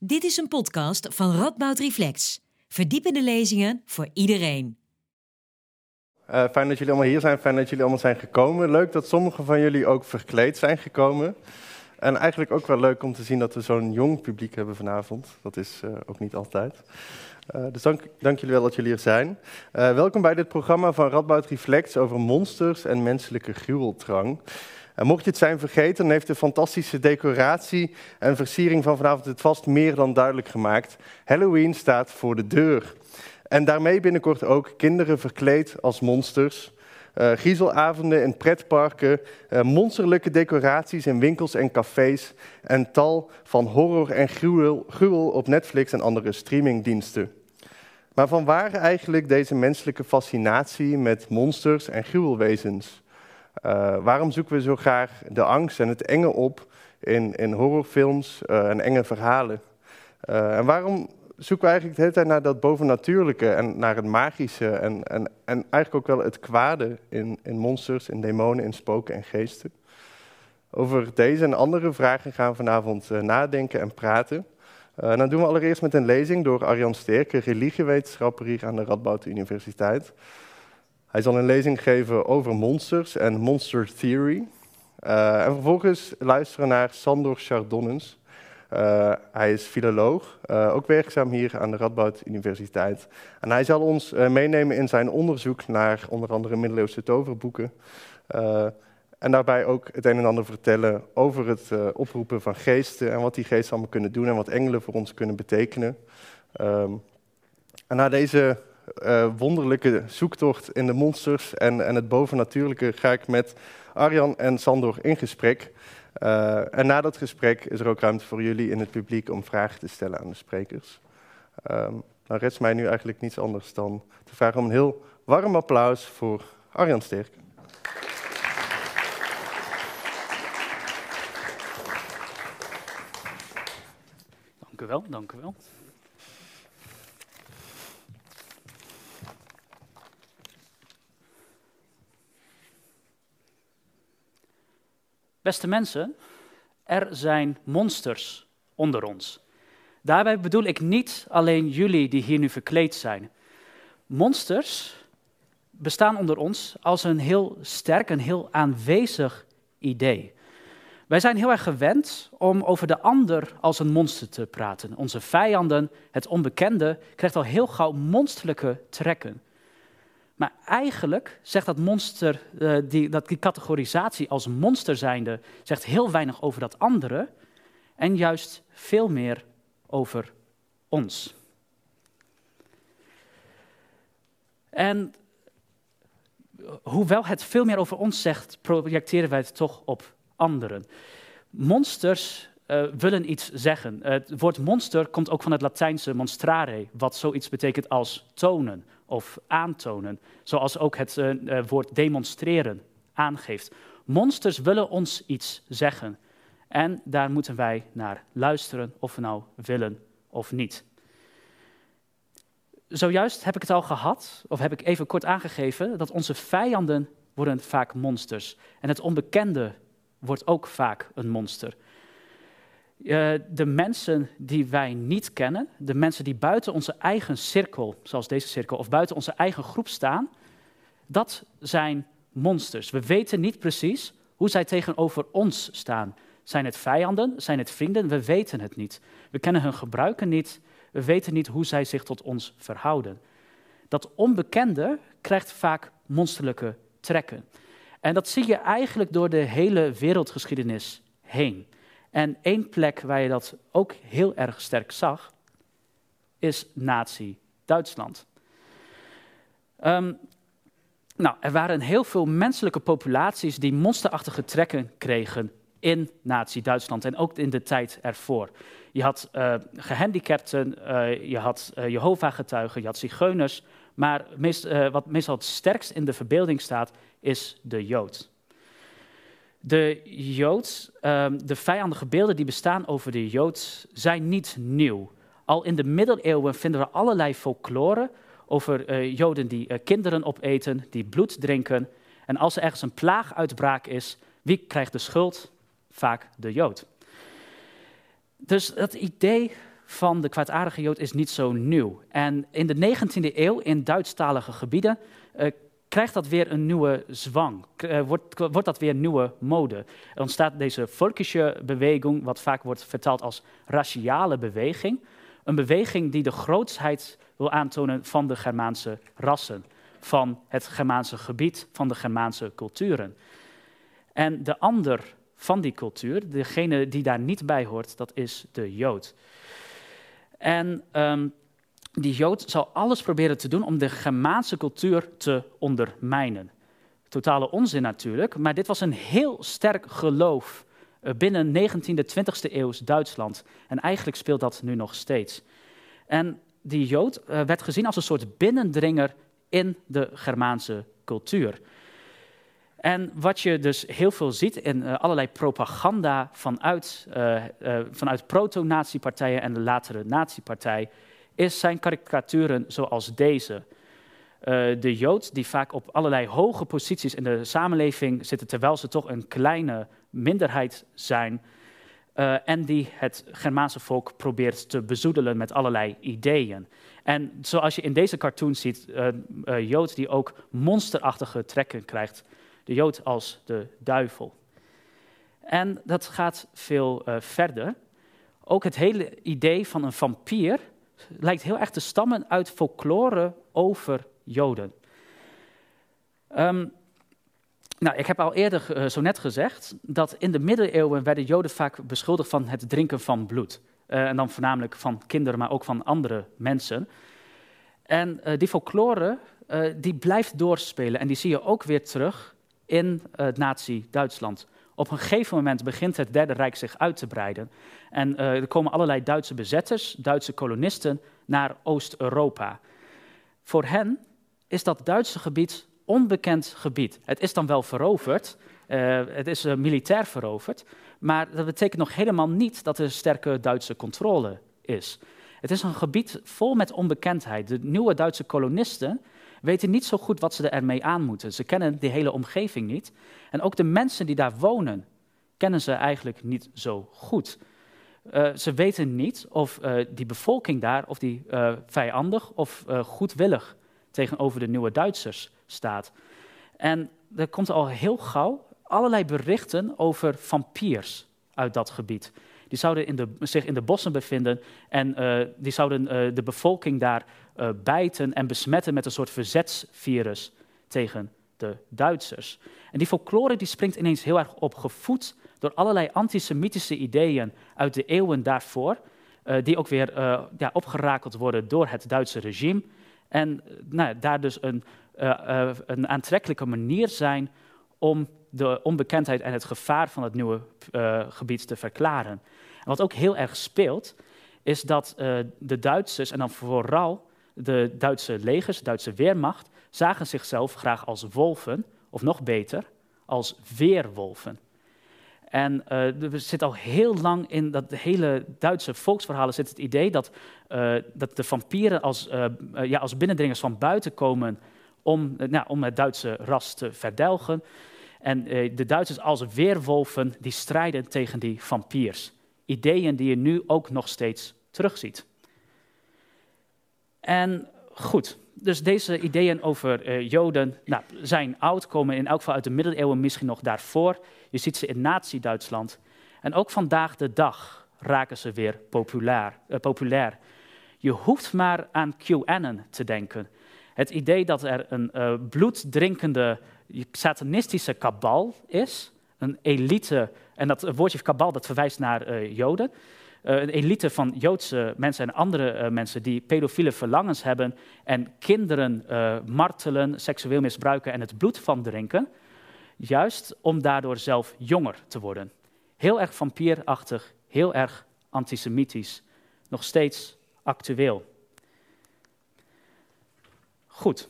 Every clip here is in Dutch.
Dit is een podcast van Radboud Reflex. Verdiepende lezingen voor iedereen. Uh, fijn dat jullie allemaal hier zijn, fijn dat jullie allemaal zijn gekomen. Leuk dat sommigen van jullie ook verkleed zijn gekomen. En eigenlijk ook wel leuk om te zien dat we zo'n jong publiek hebben vanavond. Dat is uh, ook niet altijd. Uh, dus dank, dank, jullie wel dat jullie er zijn. welkom bij dit programma van Radboud Reflex over monsters en menselijke gruweldrang. En mocht je het zijn vergeten, heeft de fantastische decoratie en versiering van vanavond het vast meer dan duidelijk gemaakt. Halloween staat voor de deur. En daarmee binnenkort ook kinderen verkleed als monsters. Uh, in pretparken, uh, monsterlijke decoraties in winkels en cafés en tal van horror en gruwel, gruwel op Netflix en andere streamingdiensten. Maar van waar eigenlijk deze menselijke fascinatie met monsters en gruwelwezens? Uh, waarom zoeken we zo graag de angst en het enge op in, in horrorfilms uh, en enge verhalen? Uh, en waarom zoeken we eigenlijk de hele tijd naar dat bovennatuurlijke en naar het magische en, en, en eigenlijk ook wel het kwade in, in monsters, in demonen, in spoken en geesten? Over deze en andere vragen gaan we vanavond nadenken en praten. en dat doen we allereerst met een lezing door Arjan Sterke, religiewetenschapper hier aan de Radboud Universiteit. Hij zal een lezing geven over monsters en monster theory. Uh, en vervolgens luisteren naar Sandor Chardonnens. Uh, hij is filoloog, uh, ook werkzaam hier aan de Radboud Universiteit. En hij zal ons meenemen in zijn onderzoek naar onder andere middeleeuwse toverboeken. en daarbij ook het een en ander vertellen over het oproepen van geesten en wat die geesten allemaal kunnen doen en wat engelen voor ons kunnen betekenen. Um, en na deze uh, wonderlijke zoektocht in de monsters en, en het bovennatuurlijke ga ik met Arjan en Sandor in gesprek. Uh, en na dat gesprek is er ook ruimte voor jullie in het publiek om vragen te stellen aan de sprekers. Um, dan rest mij nu eigenlijk niets anders dan te vragen om een heel warm applaus voor Arjan Sterk. Dank u wel, dank u wel. Beste mensen, er zijn monsters onder ons. Daarbij bedoel ik niet alleen jullie die hier nu verkleed zijn. Monsters bestaan onder ons als een heel sterk en heel aanwezig idee. Wij zijn heel erg gewend om over de ander als een monster te praten. Onze vijanden, het onbekende, krijgt al heel gauw monsterlijke trekken. Maar eigenlijk zegt dat monster, uh, die, dat die categorisatie als monster zijnde, zegt heel weinig over dat andere en juist veel meer over ons. En hoewel het veel meer over ons zegt, projecteren wij het toch op anderen. Monsters uh, willen iets zeggen. het woord monster komt ook van het Latijnse monstrare, wat zoiets betekent als tonen of aantonen, zoals ook het uh, woord demonstreren aangeeft. Monsters willen ons iets zeggen en daar moeten wij naar luisteren, of we nou willen of niet. Zojuist heb ik het al gehad, of heb ik even kort aangegeven, dat onze vijanden worden vaak monsters. En het onbekende wordt ook vaak een monster. Uh, de mensen die wij niet kennen, de mensen die buiten onze eigen cirkel, zoals deze cirkel, of buiten onze eigen groep staan, dat zijn monsters. We weten niet precies hoe zij tegenover ons staan. Zijn het vijanden? Zijn het vrienden? We weten het niet. We kennen hun gebruiken niet. We weten niet hoe zij zich tot ons verhouden. Dat onbekende krijgt vaak monsterlijke trekken. En dat zie je eigenlijk door de hele wereldgeschiedenis heen. En één plek waar je dat ook heel erg sterk zag, is Nazi-Duitsland. Um, nou, er waren heel veel menselijke populaties die monsterachtige trekken kregen in Nazi-Duitsland en ook in de tijd ervoor. Je had uh, gehandicapten, uh, je had uh, Jehovah-getuigen, je had zigeuners, maar meest, wat meestal het sterkst in de verbeelding staat, is de Jood. De Jood, ehm, de vijandige beelden die bestaan over de Jood, zijn niet nieuw. Al in de middeleeuwen vinden we allerlei folklore over uh, Joden die uh, kinderen opeten, die bloed drinken. En als er ergens een plaaguitbraak is, wie krijgt de schuld? Vaak de Jood. Dus dat idee van de kwaadaardige Jood is niet zo nieuw. En in de 19e eeuw in Duitsstalige gebieden uh, krijgt dat weer een nieuwe zwang. Uh, wordt, wordt dat weer nieuwe mode. Er ontstaat deze volkische beweging, wat vaak wordt vertaald als raciale beweging. Een beweging die de grootsheid wil aantonen van de Germaanse rassen, van het Germaanse gebied, van de Germaanse culturen. En de ander van die cultuur, degene die daar niet bij hoort, dat is de Jood. En um, die Jood zal alles proberen te doen om de Germaanse cultuur te ondermijnen. Totale onzin natuurlijk, maar dit was een heel sterk geloof eh, binnen 19e, 20e eeuws Duitsland. En eigenlijk speelt dat nu nog steeds. En die Jood eh, werd gezien als een soort binnendringer in de Germaanse cultuur. En wat je dus heel veel ziet in uh, allerlei propaganda vanuit, vanuit proto-natiepartijen en de latere natiepartij, is zijn karikaturen zoals deze. de Jood die vaak op allerlei hoge posities in de samenleving zitten, terwijl ze toch een kleine minderheid zijn. en die het Germaanse volk probeert te bezoedelen met allerlei ideeën. En zoals je in deze cartoon ziet, Jood die ook monsterachtige trekken krijgt de Jood als de duivel. En dat gaat veel verder. Ook het hele idee van een vampier lijkt heel erg te stammen uit folklore over Joden. Um, nou, ik heb al eerder uh, zo net gezegd dat in de middeleeuwen werden Joden vaak beschuldigd van het drinken van bloed. Uh, en dan voornamelijk van kinderen, maar ook van andere mensen. En die folklore die blijft doorspelen en die zie je ook weer terug in het nazi-Duitsland. Op een gegeven moment begint het Derde Rijk zich uit te breiden. En uh, er komen allerlei Duitse bezetters, Duitse kolonisten naar Oost-Europa. Voor hen is dat Duitse gebied onbekend gebied. Het is dan wel veroverd, uh, het is uh, militair veroverd, maar dat betekent nog helemaal niet dat er sterke Duitse controle is. Het is een gebied vol met onbekendheid. De nieuwe Duitse kolonisten weten niet zo goed wat ze ermee aan moeten. Ze kennen die hele omgeving niet. En ook de mensen die daar wonen, kennen ze eigenlijk niet zo goed. Uh, ze weten niet of uh, die bevolking daar, of die uh, vijandig of goedwillig tegenover de nieuwe Duitsers staat. En er komt al heel gauw allerlei berichten over vampiers uit dat gebied. Die zouden in de, zich in de bossen bevinden en die zouden de bevolking daar uh, bijten en besmetten met een soort verzetsvirus tegen de Duitsers. En die folklore die springt ineens heel erg op, gevoed door allerlei antisemitische ideeën uit de eeuwen daarvoor, die ook weer ja, opgerakeld worden door het Duitse regime. En nou, daar dus een, een aantrekkelijke manier zijn om de onbekendheid en het gevaar van het nieuwe gebied te verklaren. En wat ook heel erg speelt, is dat de Duitsers, en dan vooral de Duitse legers, de Duitse Weermacht, zagen zichzelf graag als wolven, of nog beter, als weerwolven. En uh, er zit al heel lang in dat hele Duitse volksverhalen zit het idee dat, dat de vampieren als, ja, als binnendringers van buiten komen om, nou, om het Duitse ras te verdelgen. En de Duitsers als weerwolven die strijden tegen die vampiers. Ideeën die je nu ook nog steeds terugziet. En goed, dus deze ideeën over uh, Joden nou, zijn oud, komen in elk geval uit de middeleeuwen, misschien nog daarvoor. Je ziet ze in Nazi-Duitsland. En ook vandaag de dag raken ze weer populair. Populair. Je hoeft maar aan QAnon te denken. Het idee dat er een uh, bloeddrinkende satanistische kabal is, een elite, en dat woordje kabal dat verwijst naar Joden. Eh, een elite van Joodse mensen en andere mensen die pedofiele verlangens hebben en kinderen martelen, seksueel misbruiken en het bloed van drinken, juist om daardoor zelf jonger te worden. Heel erg vampierachtig, heel erg antisemitisch, nog steeds actueel. Goed,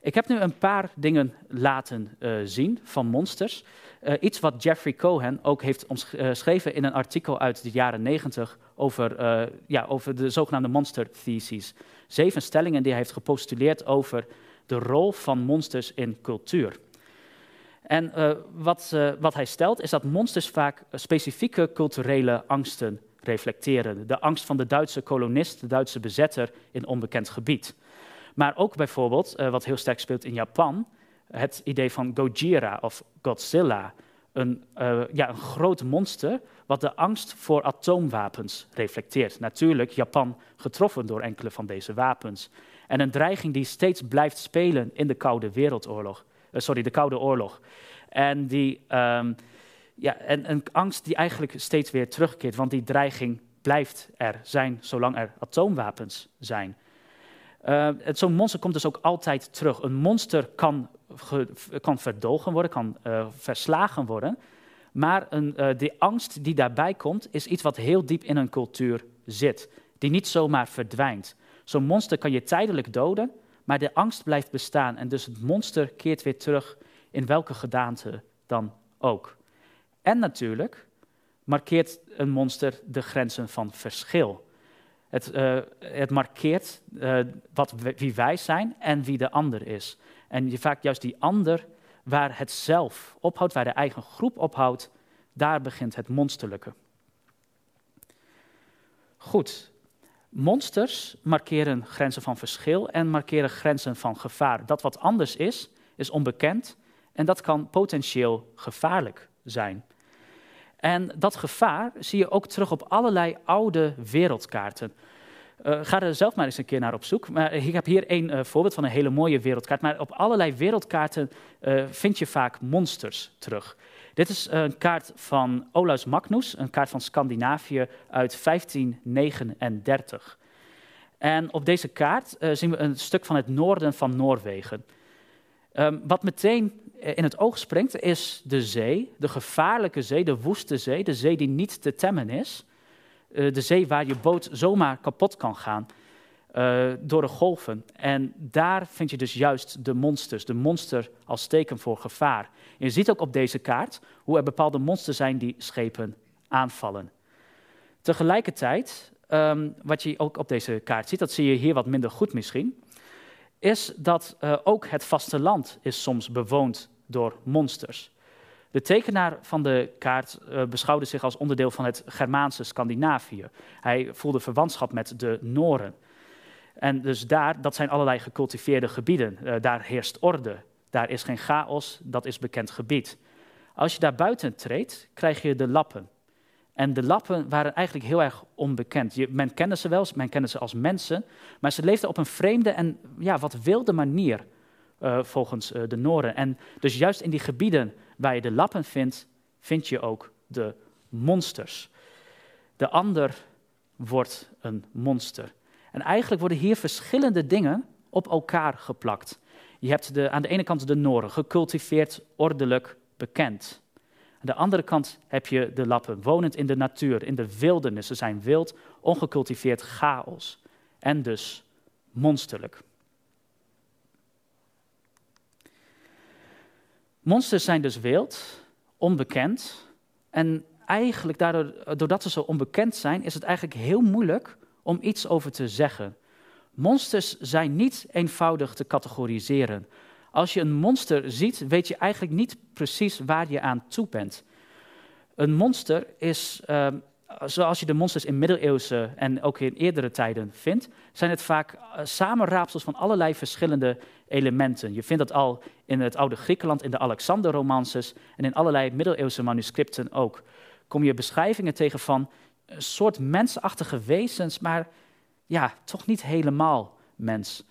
ik heb nu een paar dingen laten uh, zien van monsters. Uh, iets wat Jeffrey Cohen ook heeft geschreven in een artikel uit de jaren 90 over, ja, over de zogenaamde monster theses. Zeven stellingen die hij heeft gepostuleerd over de rol van monsters in cultuur. En wat, wat hij stelt is dat monsters vaak specifieke culturele angsten reflecteren. De angst van de Duitse kolonist, de Duitse bezetter in onbekend gebied. Maar ook bijvoorbeeld, eh, wat heel sterk speelt in Japan, het idee van Gojira of Godzilla. Een, uh, ja, een groot monster wat de angst voor atoomwapens reflecteert. Natuurlijk Japan getroffen door enkele van deze wapens. En een dreiging die steeds blijft spelen in de Koude Wereldoorlog. Uh, sorry, de Koude Oorlog. En, die, um, ja, en een angst die eigenlijk steeds weer terugkeert, want die dreiging blijft er zijn zolang er atoomwapens zijn. Uh, Zo'n monster komt dus ook altijd terug. Een monster kan, kan verdogen worden, kan uh, verslagen worden. Maar een, uh, de angst die daarbij komt, is iets wat heel diep in een cultuur zit. Die niet zomaar verdwijnt. Zo'n monster kan je tijdelijk doden, maar de angst blijft bestaan. En dus het monster keert weer terug in welke gedaante dan ook. En natuurlijk markeert een monster de grenzen van verschil. Het, uh, het markeert uh, wat, wie wij zijn en wie de ander is. En je vaak juist die ander waar het zelf ophoudt, waar de eigen groep ophoudt, daar begint het monsterlijke. Goed, monsters markeren grenzen van verschil en markeren grenzen van gevaar. Dat wat anders is, is onbekend en dat kan potentieel gevaarlijk zijn. En dat gevaar zie je ook terug op allerlei oude wereldkaarten. Uh, ga er zelf maar eens een keer naar op zoek. Maar ik heb hier een uh, voorbeeld van een hele mooie wereldkaart. Maar op allerlei wereldkaarten uh, vind je vaak monsters terug. Dit is een kaart van Olaus Magnus, een kaart van Scandinavië uit 1539. En op deze kaart zien we een stuk van het noorden van Noorwegen. Um, wat meteen in het oog springt, is de zee, de gevaarlijke zee, de woeste zee, de zee die niet te temmen is. Uh, de zee waar je boot zomaar kapot kan gaan uh, door de golven. En daar vind je dus juist de monsters, de monster als teken voor gevaar. Je ziet ook op deze kaart hoe er bepaalde monsters zijn die schepen aanvallen. Tegelijkertijd, um, wat je ook op deze kaart ziet, dat zie je hier wat minder goed misschien, is dat uh, ook het vasteland is soms bewoond door monsters. De tekenaar van de kaart uh, beschouwde zich als onderdeel van het Germaanse Scandinavië. Hij voelde verwantschap met de Noren. En dus daar, dat zijn allerlei gecultiveerde gebieden. Uh, daar heerst orde. Daar is geen chaos, dat is bekend gebied. Als je daar buiten treedt, krijg je de lappen. En de lappen waren eigenlijk heel erg onbekend. Je, men kende ze wel, men kende ze als mensen, maar ze leefden op een vreemde en ja, wat wilde manier uh, volgens uh, de Noren. En dus juist in die gebieden waar je de lappen vindt, vind je ook de monsters. De ander wordt een monster. En eigenlijk worden hier verschillende dingen op elkaar geplakt. Je hebt de, aan de ene kant de Noren, gecultiveerd, ordelijk, bekend. Aan de andere kant heb je de lappen, wonend in de natuur, in de wildernis. Ze zijn wild, ongecultiveerd chaos. En dus monsterlijk. Monsters zijn dus wild, onbekend. En eigenlijk daardoor, doordat ze zo onbekend zijn, is het eigenlijk heel moeilijk om iets over te zeggen. Monsters zijn niet eenvoudig te categoriseren. Als je een monster ziet, weet je eigenlijk niet precies waar je aan toe bent. Een monster is, uh, zoals je de monsters in middeleeuwse en ook in eerdere tijden vindt, zijn het vaak uh, samenraapsels van allerlei verschillende elementen. Je vindt dat al in het oude Griekenland, in de Alexander-romances en in allerlei middeleeuwse manuscripten ook. Kom je beschrijvingen tegen van een soort mensachtige wezens, maar ja, toch niet helemaal mens.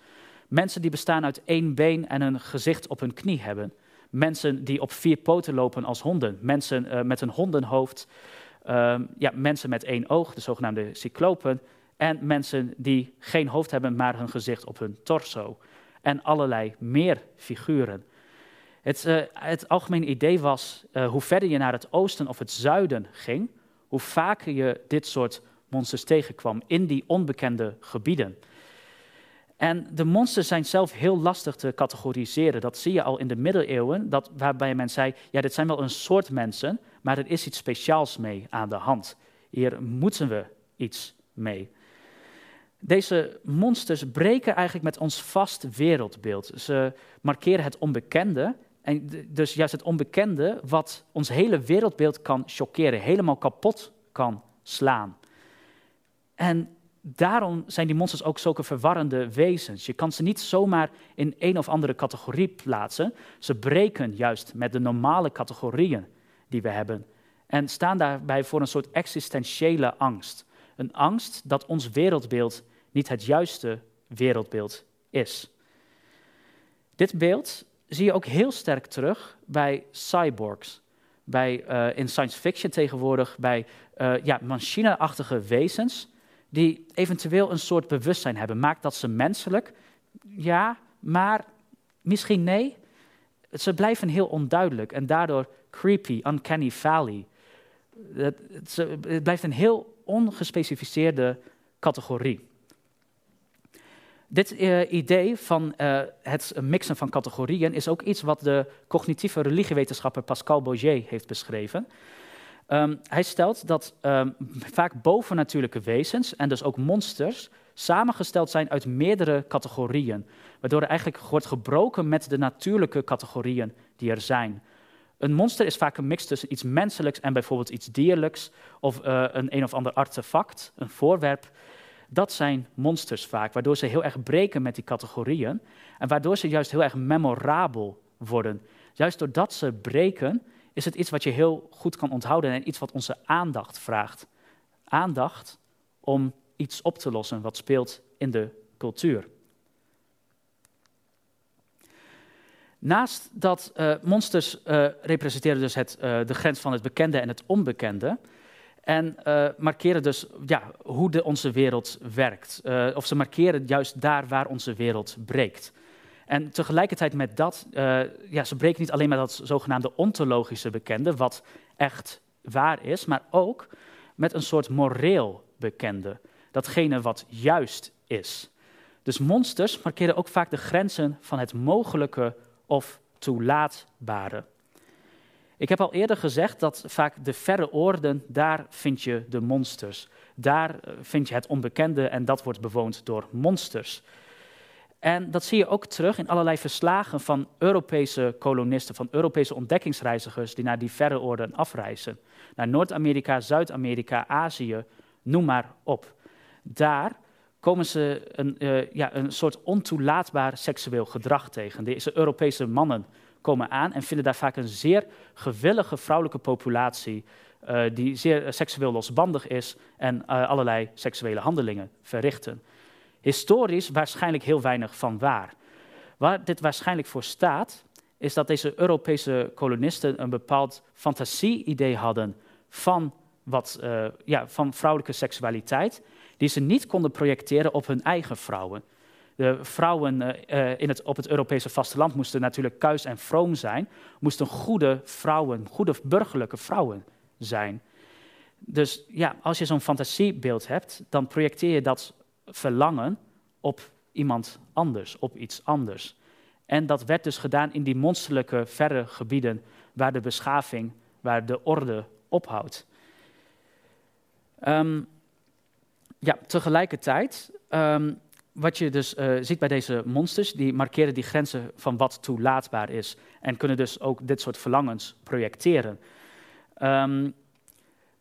Mensen die bestaan uit één been en een gezicht op hun knie hebben. Mensen die op vier poten lopen als honden. Mensen uh, met een hondenhoofd. Uh, ja, mensen met één oog, de zogenaamde cyclopen. En mensen die geen hoofd hebben, maar hun gezicht op hun torso. En allerlei meer figuren. Het, uh, het algemene idee was, uh, hoe verder je naar het oosten of het zuiden ging, hoe vaker je dit soort monsters tegenkwam in die onbekende gebieden. En de monsters zijn zelf heel lastig te categoriseren. Dat zie je al in de middeleeuwen, dat, waarbij men zei, ja, dit zijn wel een soort mensen, maar er is iets speciaals mee aan de hand. Hier moeten we iets mee. Deze monsters breken eigenlijk met ons vast wereldbeeld. Ze markeren het onbekende, en dus juist het onbekende wat ons hele wereldbeeld kan chockeren, helemaal kapot kan slaan. En daarom zijn die monsters ook zulke verwarrende wezens. Je kan ze niet zomaar in een of andere categorie plaatsen. Ze breken juist met de normale categorieën die we hebben. En staan daarbij voor een soort existentiële angst. Een angst dat ons wereldbeeld niet het juiste wereldbeeld is. Dit beeld zie je ook heel sterk terug bij cyborgs. Bij, uh, in science fiction tegenwoordig, bij uh, ja, machineachtige wezens die eventueel een soort bewustzijn hebben. Maakt dat ze menselijk? Ja, maar misschien nee. Ze blijven heel onduidelijk en daardoor creepy, uncanny valley. Het, het blijft een heel ongespecificeerde categorie. Dit uh, idee van uh, het mixen van categorieën is ook iets wat de cognitieve religiewetenschapper Pascal Boyer heeft beschreven. Um, hij stelt dat um, vaak bovennatuurlijke wezens, en dus ook monsters, samengesteld zijn uit meerdere categorieën, waardoor er eigenlijk wordt gebroken met de natuurlijke categorieën die er zijn. Een monster is vaak een mix tussen iets menselijks en bijvoorbeeld iets dierlijks, of uh, een een of ander artefact, een voorwerp. Dat zijn monsters vaak, waardoor ze heel erg breken met die categorieën en waardoor ze juist heel erg memorabel worden. Juist doordat ze breken, is het iets wat je heel goed kan onthouden en iets wat onze aandacht vraagt. Aandacht om iets op te lossen wat speelt in de cultuur. Naast dat uh, monsters uh, representeren dus het, uh, de grens van het bekende en het onbekende. En markeren dus ja, hoe de, onze wereld werkt. of ze markeren juist daar waar onze wereld breekt. En tegelijkertijd met dat, uh, ja, ze breken niet alleen met dat zogenaamde ontologische bekende, wat echt waar is, maar ook met een soort moreel bekende, datgene wat juist is. Dus monsters markeren ook vaak de grenzen van het mogelijke of toelaatbare. Ik heb al eerder gezegd dat vaak de verre oorden, daar vind je de monsters. Daar eh, vind je het onbekende en dat wordt bewoond door monsters. En dat zie je ook terug in allerlei verslagen van Europese kolonisten, van Europese ontdekkingsreizigers die naar die verre oorden afreizen. Naar Noord-Amerika, Zuid-Amerika, Azië, noem maar op. Daar komen ze een, uh, ja, een soort ontoelaatbaar seksueel gedrag tegen. Deze Europese mannen komen aan en vinden daar vaak een zeer gewillige vrouwelijke populatie. Uh, die zeer seksueel losbandig is en allerlei seksuele handelingen verrichten historisch waarschijnlijk heel weinig van waar. Waar dit waarschijnlijk voor staat, is dat deze Europese kolonisten een bepaald fantasie-idee hadden van, wat, uh, ja, van vrouwelijke seksualiteit, die ze niet konden projecteren op hun eigen vrouwen. De vrouwen uh, in het, op het Europese vasteland moesten natuurlijk kuis en vroom zijn, moesten goede vrouwen, goede burgerlijke vrouwen zijn. Dus ja, als je zo'n fantasiebeeld hebt, dan projecteer je dat verlangen op iemand anders, op iets anders. En dat werd dus gedaan in die monsterlijke verre gebieden waar de beschaving, waar de orde ophoudt. Um, ja, tegelijkertijd, um, wat je dus uh, ziet bij deze monsters, die markeren die grenzen van wat toelaatbaar is en kunnen dus ook dit soort verlangens projecteren. Um,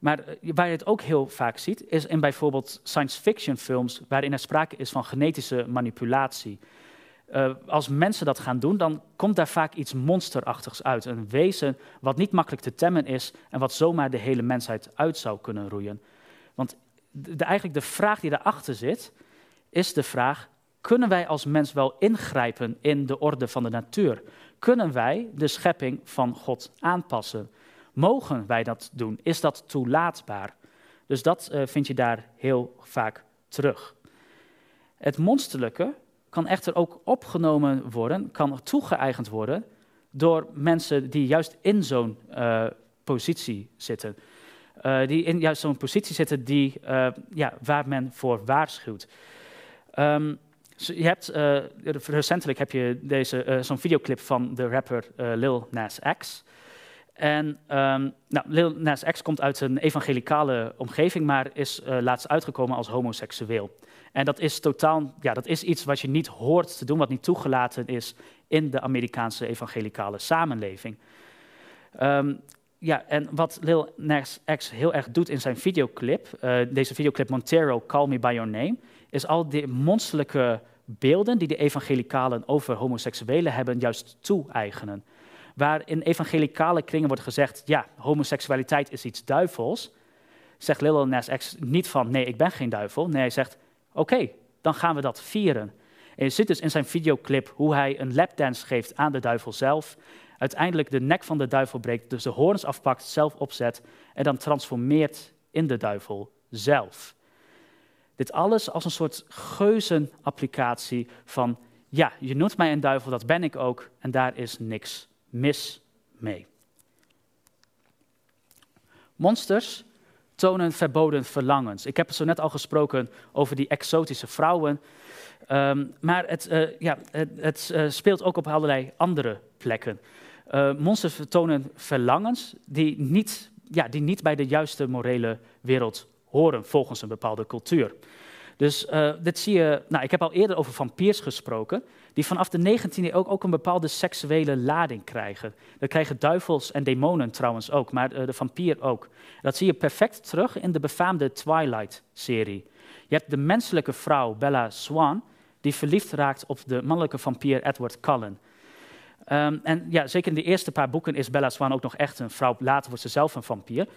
maar eh, waar je het ook heel vaak ziet, is in bijvoorbeeld science fiction films, waarin er sprake is van genetische manipulatie. Uh, als mensen dat gaan doen, dan komt daar vaak iets monsterachtigs uit. Een wezen wat niet makkelijk te temmen is en wat zomaar de hele mensheid uit zou kunnen roeien. Want de, eigenlijk de vraag die daarachter zit, is de vraag: kunnen wij als mens wel ingrijpen in de orde van de natuur? Kunnen wij de schepping van God aanpassen? Mogen wij dat doen? Is dat toelaatbaar? Dus dat uh, vind je daar heel vaak terug. Het monsterlijke kan echter ook opgenomen worden, kan toegeëigend worden door mensen die juist in zo'n uh, positie zitten. Uh, die in juist zo'n positie zitten die, ja, waar men voor waarschuwt. Um, je hebt, recentelijk heb je deze, zo'n videoclip van de rapper Lil Nas X. En um, nou, Lil Nas X komt uit een evangelicale omgeving, maar is uh, laatst uitgekomen als homoseksueel. En dat is totaal, ja, dat is iets wat je niet hoort te doen, wat niet toegelaten is in de Amerikaanse evangelicale samenleving. Um, ja, en wat Lil Nas X heel erg doet in zijn videoclip, uh, deze videoclip Montero, Call Me By Your Name, is al die monsterlijke beelden die de evangelicalen over homoseksuelen hebben, juist toe-eigenen. Waar in evangelicale kringen wordt gezegd, ja, homoseksualiteit is iets duivels, zegt Lil Nas X niet van, nee, ik ben geen duivel. Nee, hij zegt, oké, dan gaan we dat vieren. En je ziet dus in zijn videoclip hoe hij een lapdance geeft aan de duivel zelf. Uiteindelijk de nek van de duivel breekt, dus de hoorns afpakt, zelf opzet en dan transformeert in de duivel zelf. Dit alles als een soort geuzenapplicatie van, ja, je noemt mij een duivel, dat ben ik ook, en daar is niks mis mee. Monsters tonen verboden verlangens. Ik heb zo net al gesproken over die exotische vrouwen. Um, maar het, uh, ja, het, het uh, speelt ook op allerlei andere plekken. Uh, monsters vertonen verlangens die niet, ja, die niet bij de juiste morele wereld horen volgens een bepaalde cultuur. Dus dit zie je, nou, ik heb al eerder over vampiers gesproken, die vanaf de 19e eeuw ook, ook een bepaalde seksuele lading krijgen. Dat krijgen duivels en demonen trouwens ook, maar uh, de vampier ook. Dat zie je perfect terug in de befaamde Twilight-serie. Je hebt de menselijke vrouw Bella Swan, die verliefd raakt op de mannelijke vampier Edward Cullen. Um, en ja, zeker in de eerste paar boeken is Bella Swan ook nog echt een vrouw. Later wordt ze zelf een vampier.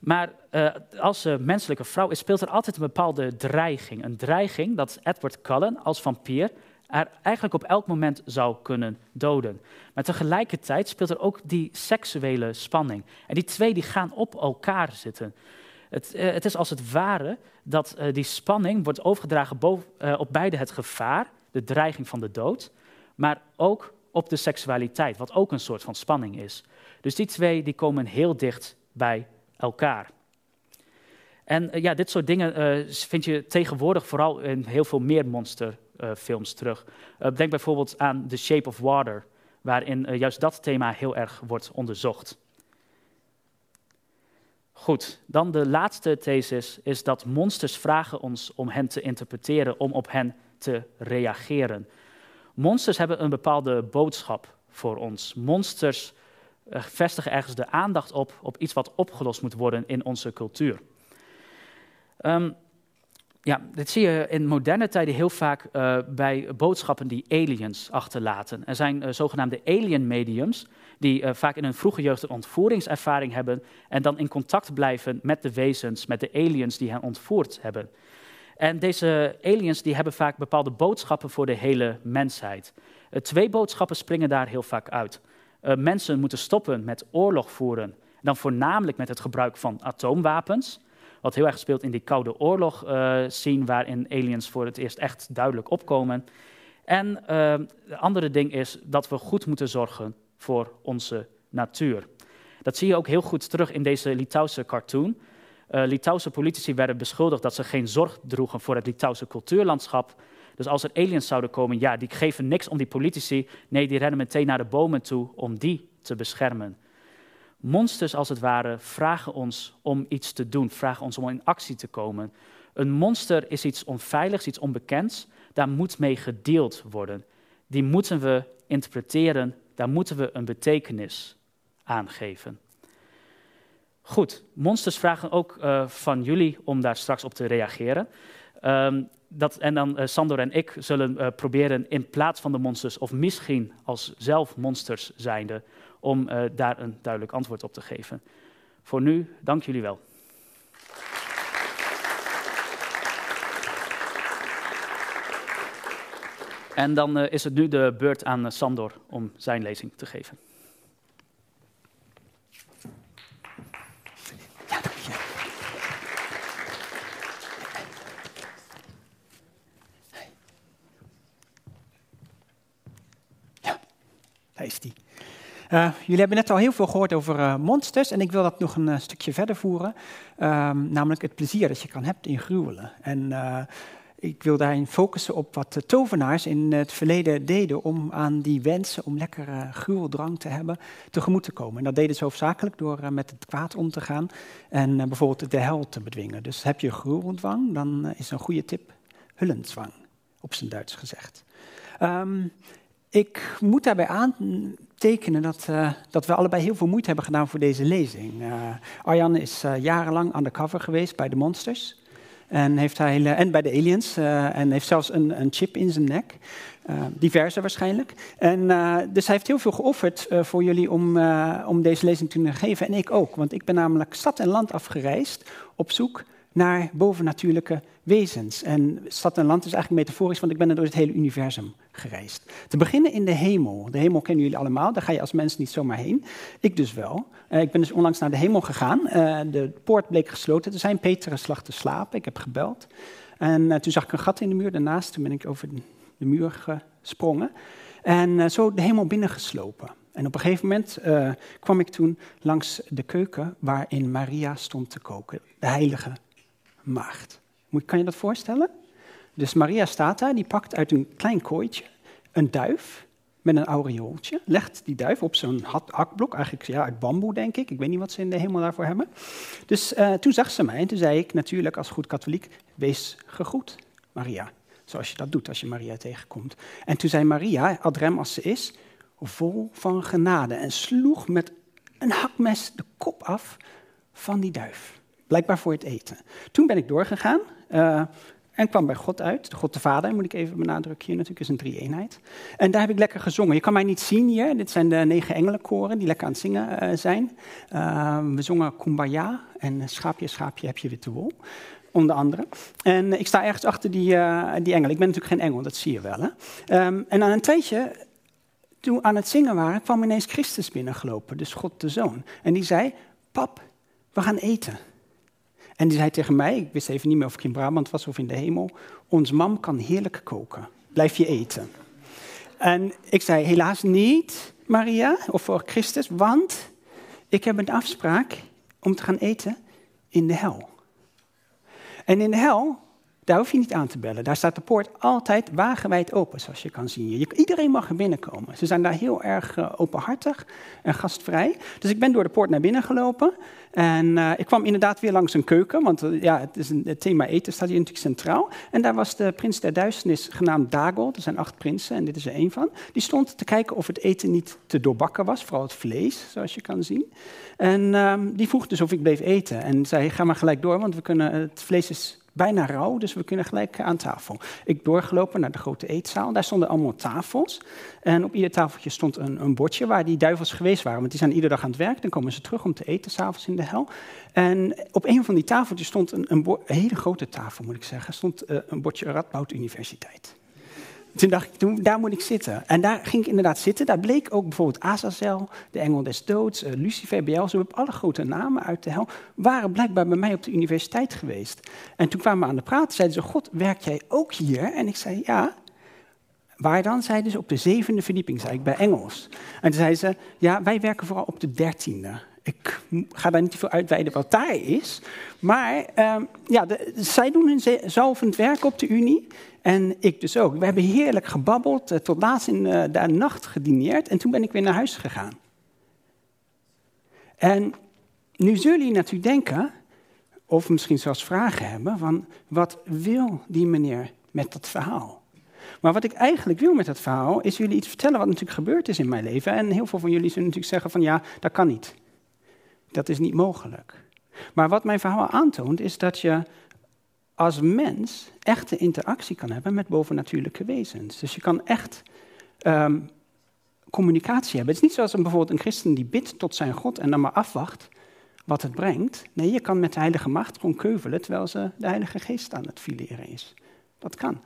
Maar uh, als ze menselijke vrouw is, speelt er altijd een bepaalde dreiging. Een dreiging dat Edward Cullen als vampier er eigenlijk op elk moment zou kunnen doden. Maar tegelijkertijd speelt er ook die seksuele spanning. En die twee die gaan op elkaar zitten. Het, uh, het is als het ware dat uh, die spanning wordt overgedragen boven, op beide het gevaar, de dreiging van de dood, maar ook op de seksualiteit, wat ook een soort van spanning is. Dus die twee die komen heel dicht bij elkaar. En ja, dit soort dingen vind je tegenwoordig vooral in heel veel meer monsterfilms uh, terug. denk bijvoorbeeld aan The Shape of Water, waarin juist dat thema heel erg wordt onderzocht. Goed, dan de laatste thesis is dat monsters vragen ons om hen te interpreteren, om op hen te reageren. Monsters hebben een bepaalde boodschap voor ons. Monsters vestigen ergens de aandacht op, op iets wat opgelost moet worden in onze cultuur. Um, ja, dit zie je in moderne tijden heel vaak uh, bij boodschappen die aliens achterlaten. Er zijn uh, zogenaamde alien mediums die uh, vaak in hun vroege jeugd een ontvoeringservaring hebben en dan in contact blijven met de wezens, met de aliens die hen ontvoerd hebben. En deze aliens die hebben vaak bepaalde boodschappen voor de hele mensheid. Twee boodschappen springen daar heel vaak uit. Mensen moeten stoppen met oorlog voeren, dan voornamelijk met het gebruik van atoomwapens. Wat heel erg speelt in die Koude Oorlog uh, scene, waarin aliens voor het eerst echt duidelijk opkomen. En het andere ding is dat we goed moeten zorgen voor onze natuur. Dat zie je ook heel goed terug in deze Litouwse cartoon. Uh, Litouwse politici werden beschuldigd dat ze geen zorg droegen voor het Litouwse cultuurlandschap. Dus als er aliens zouden komen, ja, die geven niks om die politici. Nee, die rennen meteen naar de bomen toe om die te beschermen. Monsters, als het ware, vragen ons om iets te doen, vragen ons om in actie te komen. Een monster is iets onveiligs, iets onbekends. Daar moet mee gedeeld worden. Die moeten we interpreteren, daar moeten we een betekenis aan geven. Goed, monsters vragen ook uh, van jullie om daar straks op te reageren. Um, dat, en dan uh, Sandor en ik zullen uh, proberen in plaats van de monsters, of misschien als zelf monsters zijnde, om daar een duidelijk antwoord op te geven. Voor nu, dank jullie wel. En dan is het nu de beurt aan Sandor om zijn lezing te geven. Uh, jullie hebben net al heel veel gehoord over uh, monsters en ik wil dat nog een uh, stukje verder voeren. Um, namelijk het plezier dat je kan hebben in gruwelen. En ik wil daarin focussen op wat de tovenaars in het verleden deden om aan die wensen om lekkere gruweldrang te hebben tegemoet te komen. En dat deden ze hoofdzakelijk door met het kwaad om te gaan en bijvoorbeeld de hel te bedwingen. Dus heb je gruweldwang, dan is een goede tip hullenzwang, op zijn Duits gezegd. Um, ik moet daarbij aantekenen dat, uh, dat we allebei heel veel moeite hebben gedaan voor deze lezing. Uh, Arjan is uh, jarenlang undercover geweest bij de Monsters. En, heeft hij, en bij de aliens. en heeft zelfs een, een chip in zijn nek. diverse waarschijnlijk. En, dus hij heeft heel veel geofferd voor jullie om, om deze lezing te kunnen geven. En ik ook. Want ik ben namelijk stad en land afgereisd op zoek naar bovennatuurlijke wezens. En stad en land is eigenlijk metaforisch, want ik ben er door het hele universum gereisd. Te beginnen in de hemel. De hemel kennen jullie allemaal, daar ga je als mens niet zomaar heen. Ik dus wel. Uh, ik ben dus onlangs naar de hemel gegaan. Uh, de poort bleek gesloten te zijn. Petrus lag te slapen. Ik heb gebeld. En uh, toen zag ik een gat in de muur daarnaast. Toen ben ik over de muur gesprongen. En zo de hemel binnengeslopen. En op een gegeven moment kwam ik toen langs de keuken waarin Maria stond te koken. De heilige maagd. Kan je dat voorstellen? Dus Maria staat daar, die pakt uit een klein kooitje een duif met een aureooltje, legt die duif op zo'n hakblok, eigenlijk ja, uit bamboe denk ik, ik weet niet wat ze in de hemel daarvoor hebben. Dus uh, toen zag ze mij en toen zei ik natuurlijk als goed katholiek, wees gegroet Maria, zoals je dat doet als je Maria tegenkomt. En toen zei Maria, adrem als ze is, vol van genade en sloeg met een hakmes de kop af van die duif. Blijkbaar voor het eten. Toen ben ik doorgegaan uh, en kwam bij God uit. De God de Vader, moet ik even benadrukken hier natuurlijk, is een drie-eenheid. En daar heb ik lekker gezongen. Je kan mij niet zien hier. Dit zijn de negen engelenkoren die lekker aan het zingen uh, zijn. Uh, we zongen Kumbaya en Schaapje, Schaapje heb je witte wol. Onder andere. En ik sta ergens achter die, die engel. Ik ben natuurlijk geen engel, dat zie je wel. Hè? Um, en aan een tijdje, toen aan het zingen waren, kwam ineens Christus binnengelopen. Dus God de Zoon. En die zei, pap, we gaan eten. En die zei tegen mij, ik wist even niet meer of ik in Brabant was of in de hemel, ons mam kan heerlijk koken. Blijf je eten. En ik zei, helaas niet, Maria, of voor Christus, want ik heb een afspraak om te gaan eten in de hel. En in de hel daar hoef je niet aan te bellen. Daar staat de poort altijd wagenwijd open, zoals je kan zien. Je, iedereen mag er binnenkomen. Ze zijn daar heel erg uh, openhartig en gastvrij. Dus ik ben door de poort naar binnen gelopen. En uh, ik kwam inderdaad weer langs een keuken, want uh, ja, het, is een, thema eten staat hier natuurlijk centraal. En daar was de prins der duisternis genaamd Dagol. Er zijn acht prinsen en dit is er één van. Die stond te kijken of het eten niet te doorbakken was, vooral het vlees, zoals je kan zien. En um, die vroeg dus of ik bleef eten. En zei, ga maar gelijk door, want we kunnen, het vlees is bijna rauw, dus we kunnen gelijk aan tafel. Ik doorgelopen naar de grote eetzaal. Daar stonden allemaal tafels. En op ieder tafeltje stond een, een bordje waar die duivels geweest waren. Want die zijn iedere dag aan het werk. Dan komen ze terug om te eten, s'avonds in de hel. En op een van die tafeltjes stond een, een, hele grote tafel, moet ik zeggen. stond uh, een bordje Radboud Universiteit. Toen dacht ik, daar moet ik zitten. En daar ging ik inderdaad zitten. Daar bleek ook bijvoorbeeld Azazel, de engel des doods, uh, Lucifer, Beelzebub, alle grote namen uit de hel, waren blijkbaar bij mij op de universiteit geweest. En toen kwamen we aan de praat, zeiden ze, God, werk jij ook hier? En ik zei, ja. Waar dan? Zeiden ze, op de zevende verdieping, zei ik, bij Engels. En toen zeiden ze, ja, wij werken vooral op de dertiende. Ik ga daar niet te veel uitweiden wat daar is. Maar uh, ja, zij doen hun zalvend werk op de Unie. En ik dus ook. We hebben heerlijk gebabbeld, uh, tot laatst in uh, de nacht gedineerd. En toen ben ik weer naar huis gegaan. En nu zullen jullie natuurlijk denken, of misschien zelfs vragen hebben, van wat wil die meneer met dat verhaal? Maar wat ik eigenlijk wil met dat verhaal, is jullie iets vertellen wat natuurlijk gebeurd is in mijn leven. En heel veel van jullie zullen natuurlijk zeggen van ja, dat kan niet. Dat is niet mogelijk. Maar wat mijn verhaal aantoont, is dat je als mens echte interactie kan hebben met bovennatuurlijke wezens. Dus je kan echt um, communicatie hebben. Het is niet zoals een, bijvoorbeeld een christen die bidt tot zijn God en dan maar afwacht wat het brengt. Nee, je kan met de Heilige Macht gewoon keuvelen terwijl ze de Heilige Geest aan het fileren is. Dat kan.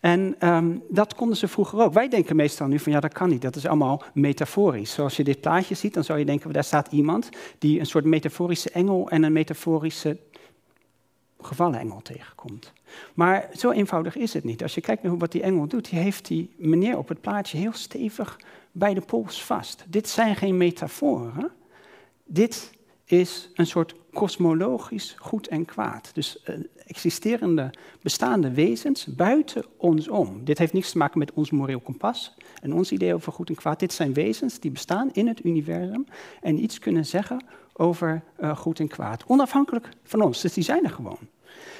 En um, dat konden ze vroeger ook. Wij denken meestal nu van ja, dat kan niet. Dat is allemaal metaforisch. Zoals je dit plaatje ziet, dan zou je denken, daar staat iemand die een soort metaforische engel en een metaforische gevallen engel tegenkomt. Maar zo eenvoudig is het niet. Als je kijkt naar wat die engel doet, die heeft die meneer op het plaatje heel stevig bij de pols vast. Dit zijn geen metaforen. Dit is een soort kosmologisch goed en kwaad. Dus uh, existerende, bestaande wezens buiten ons om. Dit heeft niets te maken met ons moreel kompas en ons idee over goed en kwaad. Dit zijn wezens die bestaan in het universum en iets kunnen zeggen over uh, goed en kwaad. Onafhankelijk van ons, dus die zijn er gewoon.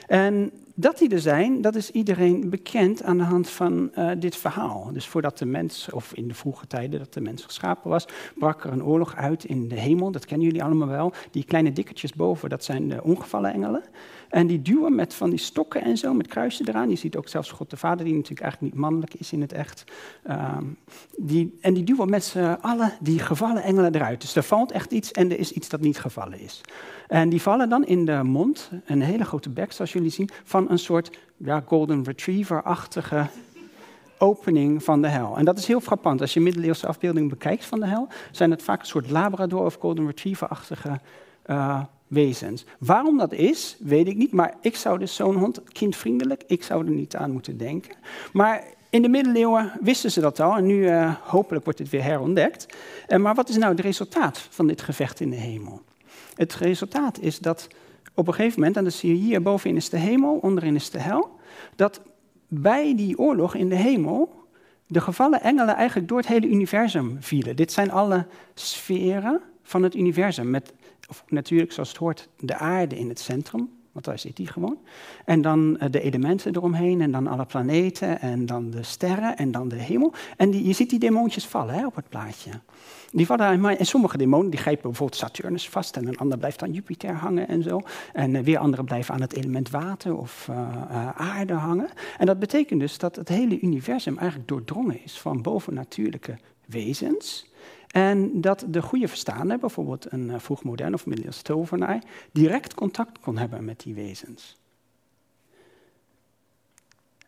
En dat die er zijn, dat is iedereen bekend aan de hand van uh, dit verhaal. Dus voordat de mens, of in de vroege tijden dat de mens geschapen was, brak er een oorlog uit in de hemel. Dat kennen jullie allemaal wel. Die kleine dikketjes boven, dat zijn de ongevallen engelen. En die duwen met van die stokken en zo, met kruisen eraan. Je ziet ook zelfs God de Vader, die natuurlijk eigenlijk niet mannelijk is in het echt. Uh, die, en die duwen met z'n allen die gevallen engelen eruit. Dus er valt echt iets en er is iets dat niet gevallen is. En die vallen dan in de mond, een hele grote bek zoals jullie zien, van een soort ja, golden retriever-achtige opening van de hel. En dat is heel frappant. Als je middeleeuwse afbeeldingen bekijkt van de hel, zijn het vaak een soort labrador of golden retriever-achtige uh, wezens. Waarom dat is, weet ik niet, maar ik zou dus zo'n hond kindvriendelijk, ik zou er niet aan moeten denken. Maar in de middeleeuwen wisten ze dat al en nu uh, hopelijk wordt het weer herontdekt. Uh, maar wat is nou het resultaat van dit gevecht in de hemel? Het resultaat is dat op een gegeven moment, en dat zie je hier bovenin is de hemel, onderin is de hel, dat bij die oorlog in de hemel de gevallen engelen eigenlijk door het hele universum vielen. Dit zijn alle sferen van het universum, met of natuurlijk zoals het hoort, de aarde in het centrum, want daar zit die gewoon. En dan eh, de elementen eromheen, en dan alle planeten, en dan de sterren, en dan de hemel. En die, je ziet die demoontjes vallen hè, op het plaatje. Die vallen, en sommige demonen die grijpen bijvoorbeeld Saturnus vast, en een ander blijft aan Jupiter hangen en zo. En eh, weer andere blijven aan het element water of aarde hangen. En dat betekent dus dat het hele universum eigenlijk doordrongen is van bovennatuurlijke wezens en dat de goede verstaander, bijvoorbeeld een uh, vroegmodern of middeleeuws tovenaar, direct contact kon hebben met die wezens.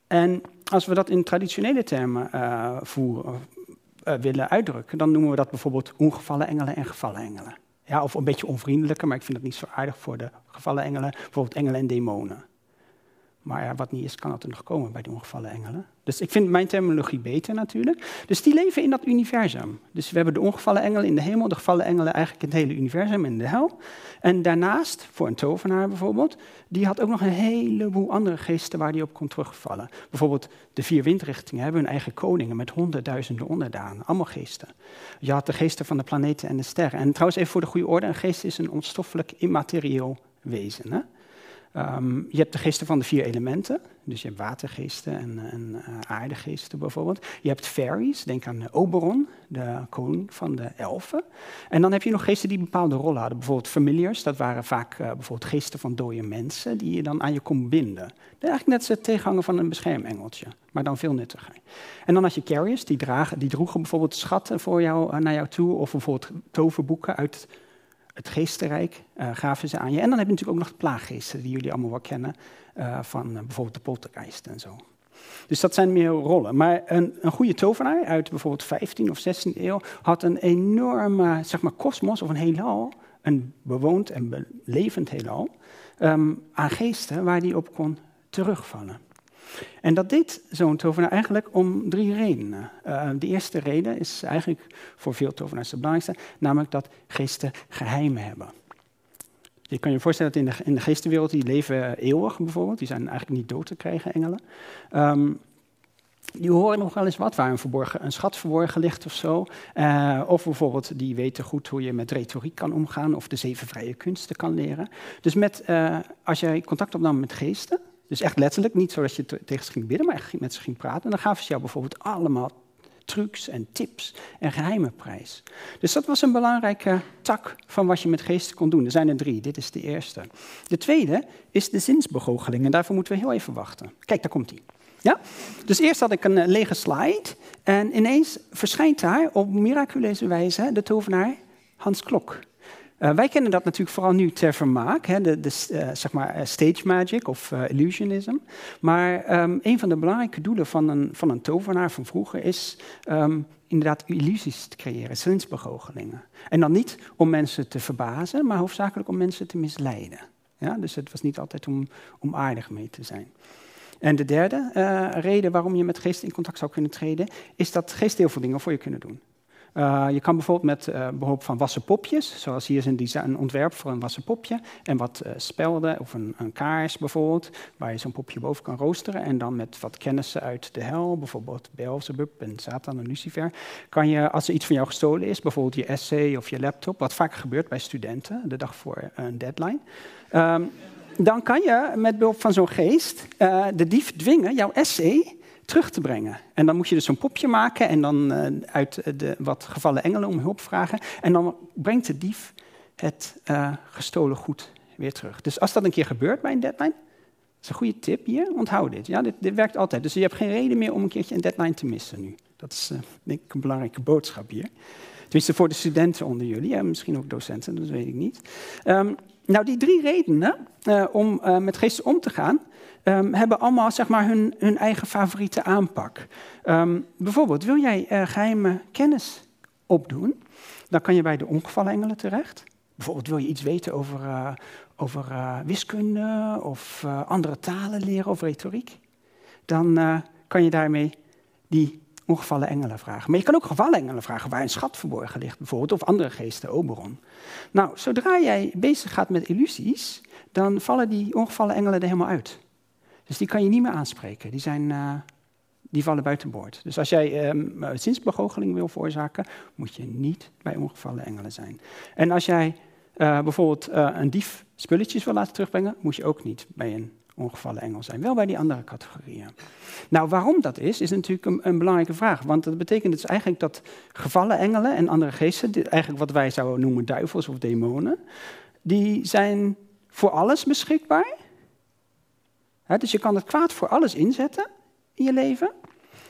En als we dat in traditionele termen uh, voeren, uh, willen uitdrukken, dan noemen we dat bijvoorbeeld ongevallen engelen en gevallen engelen. Ja, of een beetje onvriendelijker, maar ik vind dat niet zo aardig voor de gevallen engelen, bijvoorbeeld engelen en demonen. Maar wat niet is, kan altijd nog komen bij die ongevallen engelen. Dus ik vind mijn terminologie beter natuurlijk. Dus die leven in dat universum. Dus we hebben de ongevallen engelen in de hemel, de gevallen engelen eigenlijk in het hele universum in de hel. En daarnaast, voor een tovenaar bijvoorbeeld, die had ook nog een heleboel andere geesten waar die op kon terugvallen. Bijvoorbeeld de vier windrichtingen hebben hun eigen koningen met honderdduizenden onderdanen, allemaal geesten. Je had de geesten van de planeten en de sterren. En trouwens, even voor de goede orde, een geest is een onstoffelijk immaterieel wezen. Hè? Ehm, je hebt de geesten van de vier elementen, dus je hebt watergeesten en, en uh, aardegeesten bijvoorbeeld. Je hebt fairies, denk aan Oberon, de koning van de elfen. En dan heb je nog geesten die bepaalde rollen hadden. Bijvoorbeeld familiars, dat waren vaak uh, bijvoorbeeld geesten van dode mensen die je dan aan je kon binden. Dat is eigenlijk net het tegenhanger van een beschermengeltje, maar dan veel nuttiger. En dan had je carriers, die, dragen, die droegen bijvoorbeeld schatten voor jou, uh, naar jou toe, of bijvoorbeeld toverboeken uit het geestenrijk uh, gaven ze aan je. En dan heb je natuurlijk ook nog de plaaggeesten, die jullie allemaal wel kennen, uh, van uh, bijvoorbeeld de poltergeist en zo. Dus dat zijn meer rollen. Maar een, een goede tovenaar uit bijvoorbeeld 15 of 16e eeuw had een enorme, zeg maar, kosmos of een heelal, een bewoond en levend heelal, um, aan geesten waar die op kon terugvallen. En dat deed zo'n tovenaar eigenlijk om drie redenen. Uh, de eerste reden is eigenlijk voor veel tovenaars de belangrijkste, namelijk dat geesten geheimen hebben. Je kan je voorstellen dat in de, in de geestenwereld, die leven eeuwig bijvoorbeeld, die zijn eigenlijk niet dood te krijgen, engelen. Um, die horen nog wel eens wat, waar een, verborgen, een schat verborgen ligt of zo. Uh, of bijvoorbeeld, die weten goed hoe je met retoriek kan omgaan of de zeven vrije kunsten kan leren. Dus met, uh, als jij contact opnam met geesten, dus echt letterlijk, niet zodat je tegen ze ging bidden, maar echt met ze ging praten. En dan gaven ze jou bijvoorbeeld allemaal trucs en tips en geheime prijs. Dus dat was een belangrijke tak van wat je met geesten kon doen. Er zijn er drie, dit is de eerste. De tweede is de zinsbegoocheling en daarvoor moeten we heel even wachten. Kijk, daar komt hij. Ja? Dus eerst had ik een uh, lege slide en ineens verschijnt daar op miraculeuze wijze de tovenaar Hans Klok. Uh, wij kennen dat natuurlijk vooral nu ter vermaak, hè, de, de uh, zeg maar uh, stage magic of illusionism. Maar um, een van de belangrijke doelen van een, van een tovenaar van vroeger is um, inderdaad illusies te creëren, zinsbegoochelingen. En dan niet om mensen te verbazen, maar hoofdzakelijk om mensen te misleiden. Ja, dus het was niet altijd om, om aardig mee te zijn. En de derde reden waarom je met geesten in contact zou kunnen treden, is dat geesten heel veel dingen voor je kunnen doen. Uh, je kan bijvoorbeeld met uh, behulp van wassen popjes, zoals hier is een, ontwerp voor een wassen popje, en wat uh, spelden of een, een, kaars bijvoorbeeld, waar je zo'n popje boven kan roosteren. En dan met wat kennissen uit de hel, bijvoorbeeld Beelzebub en Satan en Lucifer, kan je, als er iets van jou gestolen is, bijvoorbeeld je essay of je laptop, wat vaak gebeurt bij studenten, de dag voor een deadline, um, dan kan je met behulp van zo'n geest de dief dwingen jouw essay terug te brengen. En dan moet je dus zo'n popje maken en dan uh, uit de wat gevallen engelen om hulp vragen. En dan brengt de dief het uh, gestolen goed weer terug. Dus als dat een keer gebeurt bij een deadline, dat is een goede tip hier, onthoud dit. Ja, dit, werkt altijd. Dus je hebt geen reden meer om een keertje een deadline te missen nu. Dat is denk ik een belangrijke boodschap hier. Tenminste voor de studenten onder jullie, ja, misschien ook docenten, dat weet ik niet. Um, nou, die drie redenen om met geesten om te gaan, um, hebben allemaal zeg maar, hun, hun eigen favoriete aanpak. Um, bijvoorbeeld, wil jij uh, geheime kennis opdoen, dan kan je bij de ongevallenengelen terecht. Bijvoorbeeld wil je iets weten over, over wiskunde of andere talen leren of retoriek. Dan kan je daarmee die ongevallen engelen vragen. Maar je kan ook gevallen engelen vragen waar een schat verborgen ligt, bijvoorbeeld, of andere geesten, Oberon. Nou, zodra jij bezig gaat met illusies, dan vallen die ongevallen engelen er helemaal uit. Dus die kan je niet meer aanspreken. Die, zijn, uh, die vallen buiten boord. Dus als jij um, zinsbegoocheling wil veroorzaken, moet je niet bij ongevallen engelen zijn. En als jij uh, bijvoorbeeld uh, een dief spulletjes wil laten terugbrengen, moet je ook niet bij een ongevallen engel zijn. Wel bij die andere categorieën. Nou, waarom dat is, is natuurlijk een, een, belangrijke vraag. Want dat betekent dus eigenlijk dat gevallen engelen en andere geesten, eigenlijk wat wij zouden noemen duivels of demonen, die zijn voor alles beschikbaar. Dus je kan het kwaad voor alles inzetten in je leven.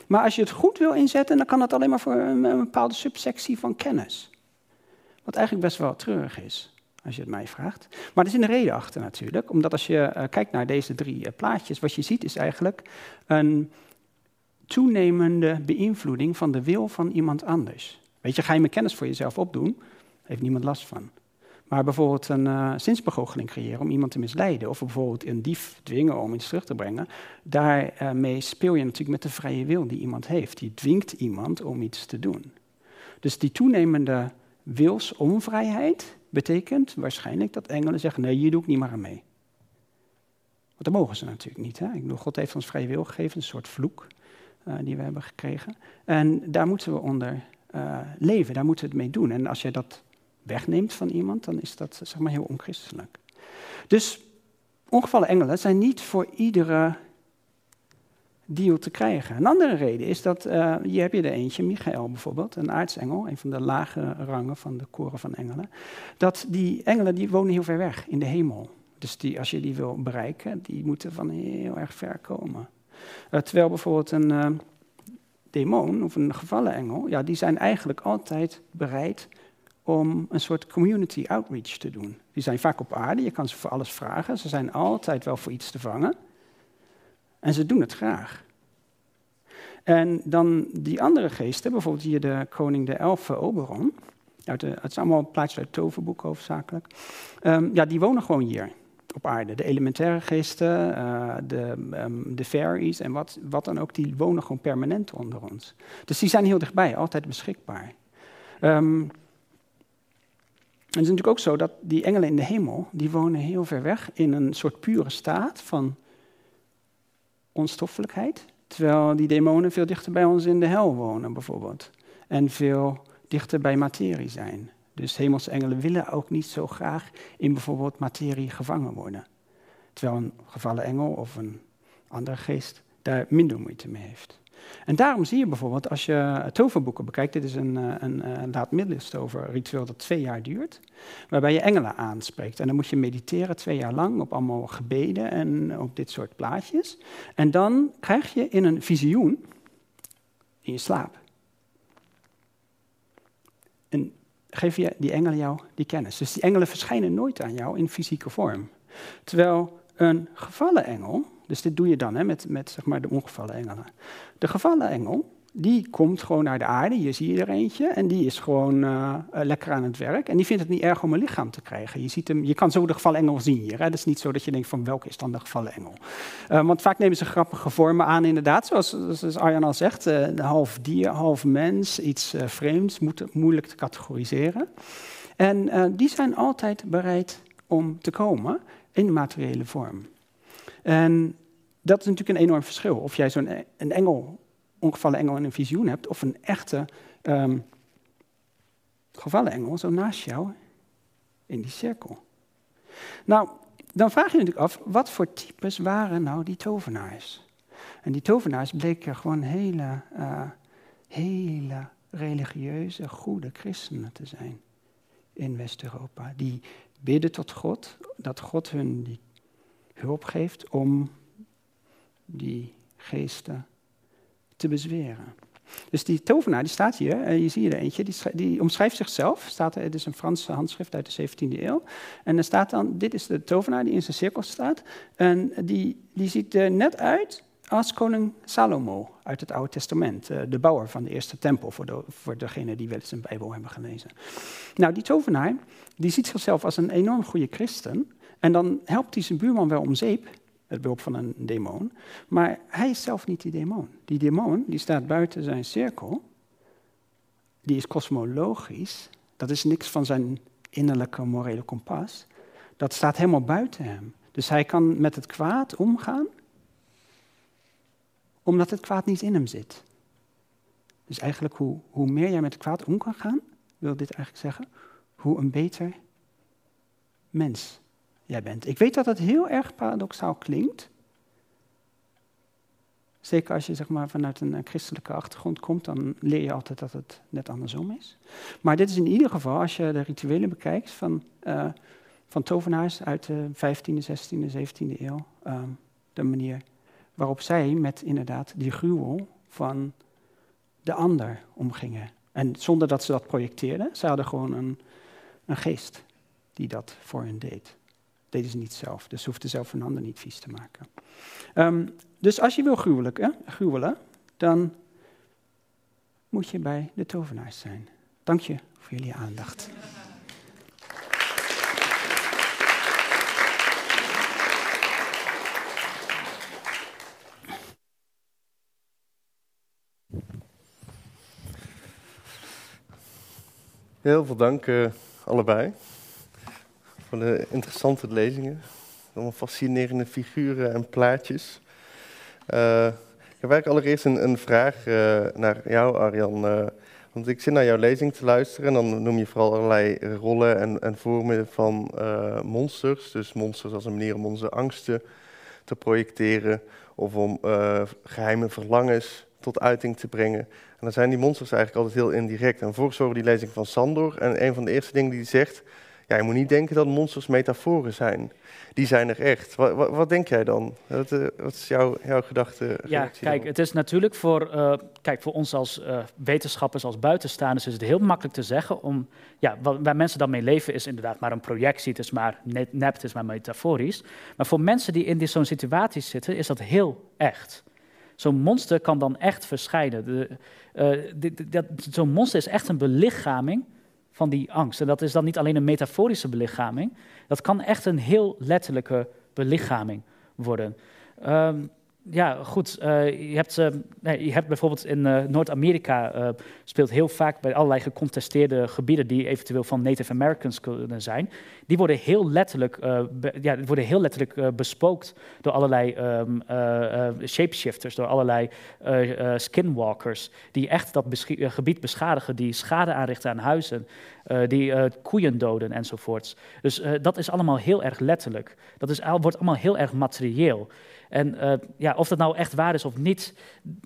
Maar als je het goed wil inzetten, dan kan dat alleen maar voor een, bepaalde subsectie van kennis. Wat eigenlijk best wel treurig is als je het mij vraagt. Maar er is een reden achter natuurlijk, omdat als je uh, kijkt naar deze drie uh, plaatjes, wat je ziet is eigenlijk een toenemende beïnvloeding van de wil van iemand anders. Weet je, ga je met kennis voor jezelf opdoen, heeft niemand last van. Maar bijvoorbeeld een uh, zinsbegoocheling creëren om iemand te misleiden, of bijvoorbeeld een dief dwingen om iets terug te brengen, daarmee speel je natuurlijk met de vrije wil die iemand heeft. Die dwingt iemand om iets te doen. Dus die toenemende wilsonvrijheid, betekent waarschijnlijk dat engelen zeggen: nee, hier doe niet aan mee. Want dat mogen ze natuurlijk niet. Hè? Ik bedoel, God heeft ons vrije wil gegeven, een soort vloek uh, die we hebben gekregen. En daar moeten we onder leven, daar moeten we het mee doen. En als je dat wegneemt van iemand, dan is dat zeg maar heel onchristelijk. Dus ongevallen engelen zijn niet voor iedere deal te krijgen. Een andere reden is dat, uh, hier heb je er eentje, Michael bijvoorbeeld, een aartsengel, een van de lage rangen van de koren van engelen. Dat die engelen die wonen heel ver weg in de hemel. Dus die, als je die wil bereiken, die moeten van heel erg ver komen. Uh, terwijl bijvoorbeeld een uh, demon of een gevallen engel, ja, die zijn eigenlijk altijd bereid om een soort community outreach te doen. Die zijn vaak op aarde, je kan ze voor alles vragen, ze zijn altijd wel voor iets te vangen. En ze doen het graag. En dan die andere geesten, bijvoorbeeld hier de koning de elfen Oberon. Uit het is allemaal plaatjes uit toverboeken hoofdzakelijk. Um, ja, die wonen gewoon hier op aarde. De elementaire geesten, uh, de, um, de fairies en wat, wat dan ook, die wonen gewoon permanent onder ons. Dus die zijn heel dichtbij, altijd beschikbaar. Um, het is natuurlijk ook zo dat die engelen in de hemel, die wonen heel ver weg in een soort pure staat van onstoffelijkheid, terwijl die demonen veel dichter bij ons in de hel wonen bijvoorbeeld. En veel dichter bij materie zijn. Dus hemelse engelen willen ook niet zo graag in bijvoorbeeld materie gevangen worden. Terwijl een gevallen engel of een andere geest daar minder moeite mee heeft. En daarom zie je bijvoorbeeld, als je toverboeken bekijkt, dit is een, eh, een, een laat ritueel dat twee jaar duurt, waarbij je engelen aanspreekt. En dan moet je mediteren twee jaar lang op allemaal gebeden en op dit soort plaatjes. En dan krijg je in een visioen, in je slaap, en geef je die engelen jou die kennis. Dus die engelen verschijnen nooit aan jou in fysieke vorm. Terwijl een gevallen engel, dus dit doe je dan hè, met, met zeg maar, de ongevallen engelen. De gevallen engel, die komt gewoon naar de aarde, hier zie je er eentje, en die is gewoon uh, lekker aan het werk. En die vindt het niet erg om een lichaam te krijgen. Je, ziet hem, je kan zo de gevallen engel zien hier. Het is niet zo dat je denkt van welke is dan de gevallen engel. Uh, want vaak nemen ze grappige vormen aan inderdaad, zoals, zoals Arjan al zegt. Half dier, half mens, iets vreemds, moet, moeilijk te categoriseren. En die zijn altijd bereid om te komen in materiële vorm. En dat is natuurlijk een enorm verschil. Of jij zo'n e-, een engel, ongevallen engel in een visioen hebt, of een echte um, gevallen engel zo naast jou in die cirkel. Nou, dan vraag je je natuurlijk af, wat voor types waren nou die tovenaars? En die tovenaars bleken gewoon hele, uh, hele religieuze, goede christenen te zijn in West-Europa. Die bidden tot God, dat God hun die hulp geeft om die geesten te bezweren. Dus die tovenaar, die staat hier, je ziet er eentje, die, die omschrijft zichzelf. Staat het is een Franse handschrift uit de 17e eeuw. En er staat dan, dit is de tovenaar die in zijn cirkel staat. En die, die ziet er net uit als koning Salomo uit het Oude Testament. Eh, de bouwer van de eerste tempel, voor, de, voor degenen die wel eens een Bijbel hebben gelezen. Nou, die tovenaar, die ziet zichzelf als een enorm goede christen. En dan helpt hij zijn buurman wel om zeep het behulp van een demon. Maar hij is zelf niet die demon. Die demon die staat buiten zijn cirkel. Die is kosmologisch. Dat is niks van zijn innerlijke morele kompas. Dat staat helemaal buiten hem. Dus hij kan met het kwaad omgaan, omdat het kwaad niet in hem zit. Dus eigenlijk hoe, hoe meer jij met het kwaad om kan gaan, wil dit eigenlijk zeggen, hoe een beter mens bent. Ik weet dat het heel erg paradoxaal klinkt. Zeker als je zeg maar, vanuit een christelijke achtergrond komt, dan leer je altijd dat het net andersom is. Maar dit is in ieder geval, als je de rituelen bekijkt van, uh, van tovenaars uit de 15e, 16e, 17e eeuw, uh, de manier waarop zij met inderdaad die gruwel van de ander omgingen. En zonder dat ze dat projecteerden, ze hadden gewoon een, een geest die dat voor hen deed deden ze niet zelf. Dus ze hoefden zelf hun handen niet vies te maken. Um, dus als je wil gruwelen, gruwelen, dan moet je bij de tovenaars zijn. Dank je voor jullie aandacht. Heel veel dank uh, allebei voor de interessante lezingen. Allemaal fascinerende figuren en plaatjes. Uh, ik heb eigenlijk allereerst een, een vraag uh, naar jou, Arjan. Uh, want ik zit naar jouw lezing te luisteren en dan noem je vooral allerlei rollen en, en vormen van monsters. Dus monsters als een manier om onze angsten te projecteren of om geheime verlangens tot uiting te brengen. En dan zijn die monsters eigenlijk altijd heel indirect. En volgens horen die lezing van Sandor en een van de eerste dingen die hij zegt ja, je moet niet denken dat monsters metaforen zijn. Die zijn er echt. Wat, wat, wat denk jij dan? Wat, uh, wat is jouw, jouw gedachte? Ja, kijk, het is natuurlijk voor, uh, kijk, voor ons als uh, wetenschappers, als buitenstaanders, is het heel makkelijk te zeggen om, ja, wat, waar mensen dan mee leven is inderdaad maar een projectie, het is maar net, nep, het is maar metaforisch. Maar voor mensen die in zo'n situatie zitten, is dat heel echt. Zo'n monster kan dan echt verschijnen. Zo'n monster is echt een belichaming van die angst. En dat is dan niet alleen een metaforische belichaming, dat kan echt een heel letterlijke belichaming worden. Um, ja, goed. Uh, je, hebt, uh, nee, je hebt bijvoorbeeld in uh, Noord-Amerika speelt heel vaak bij allerlei gecontesteerde gebieden die eventueel van Native Americans kunnen zijn. Die worden heel letterlijk, be, ja, worden heel letterlijk bespookt door allerlei um, shapeshifters, door allerlei skinwalkers, die echt dat gebied beschadigen, die schade aanrichten aan huizen, die koeien doden enzovoorts. Dus dat is allemaal heel erg letterlijk. Dat is, wordt allemaal heel erg materieel. En uh, ja, of dat nou echt waar is of niet,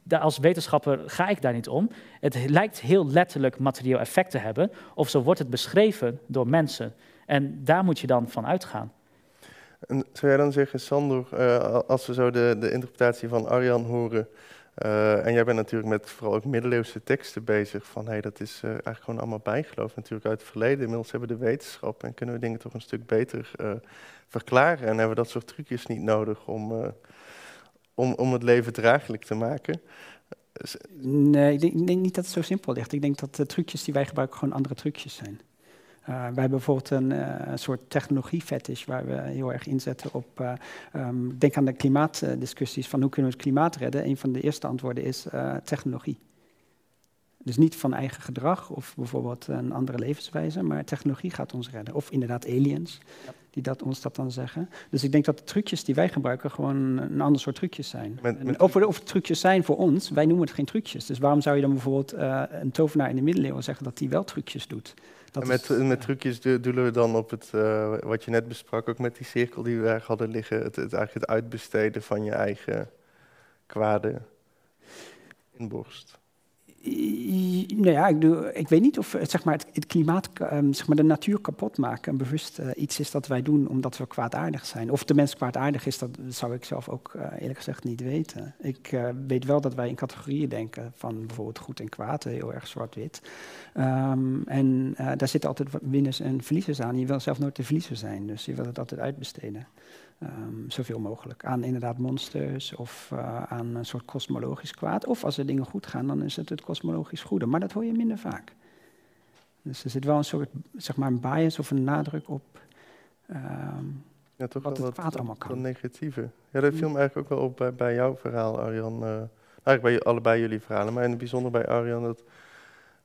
als wetenschapper ga ik daar niet om. Het lijkt heel letterlijk materieel effect te hebben, of zo wordt het beschreven door mensen. En daar moet je dan van uitgaan. En zou jij dan zeggen, Sander, uh, als we zo de, de interpretatie van Arjan horen, uh, en jij bent natuurlijk met vooral ook middeleeuwse teksten bezig, van hey, dat is eigenlijk gewoon allemaal bijgeloof natuurlijk uit het verleden. Inmiddels hebben we de wetenschap en kunnen we dingen toch een stuk beter verklaren en hebben we dat soort trucjes niet nodig om om, om het leven draaglijk te maken? Nee, ik denk, niet dat het zo simpel ligt. Ik denk dat de trucjes die wij gebruiken gewoon andere trucjes zijn. Uh, wij hebben bijvoorbeeld een uh, soort technologie-fetish waar we heel erg inzetten op. Uh, um, denk aan de klimaatdiscussies van hoe kunnen we het klimaat redden. Een van de eerste antwoorden is technologie. Dus niet van eigen gedrag of bijvoorbeeld een andere levenswijze, maar technologie gaat ons redden. Of inderdaad aliens, die dat, ons dat dan zeggen. Dus ik denk dat de trucjes die wij gebruiken gewoon een ander soort trucjes zijn. Met- met- of, of het trucjes zijn voor ons, wij noemen het geen trucjes. Dus waarom zou je dan bijvoorbeeld eh, een tovenaar in de middeleeuwen zeggen dat hij wel trucjes doet? Dat En met, is, met trucjes do- doelen we dan op het, eh, wat je net besprak, ook met die cirkel die we daar hadden liggen. Het, het, eigenlijk het uitbesteden van je eigen kwade inborst. Nou ja, ik, doe, ik weet niet of het, zeg maar, het, het klimaat, ehm, zeg maar, de natuur kapot maken een bewust eh, iets is dat wij doen omdat we kwaadaardig zijn. Of de mens kwaadaardig is, dat zou ik zelf ook eh, eerlijk gezegd niet weten. Ik eh, weet wel dat wij in categorieën denken van bijvoorbeeld goed en kwaad, heel erg zwart-wit. Ehm, en eh, daar zitten altijd winners en verliezers aan. Je wil zelf nooit de verliezer zijn, dus je wil het altijd uitbesteden. Ehm, zoveel mogelijk. Aan inderdaad monsters of eh, aan een soort kosmologisch kwaad. Of als er dingen goed gaan, dan is het het kosmologisch goede. Maar dat hoor je minder vaak. Dus er zit wel een soort, zeg maar, een bias of een nadruk op. ehm, Ja, toch Wat het kwaad allemaal kan. Dat negatieve. Ja, dat viel me eigenlijk ook wel op bij, bij jouw verhaal, Arjan. eh, eigenlijk bij allebei jullie verhalen, maar in het bijzonder bij Arjan. Dat,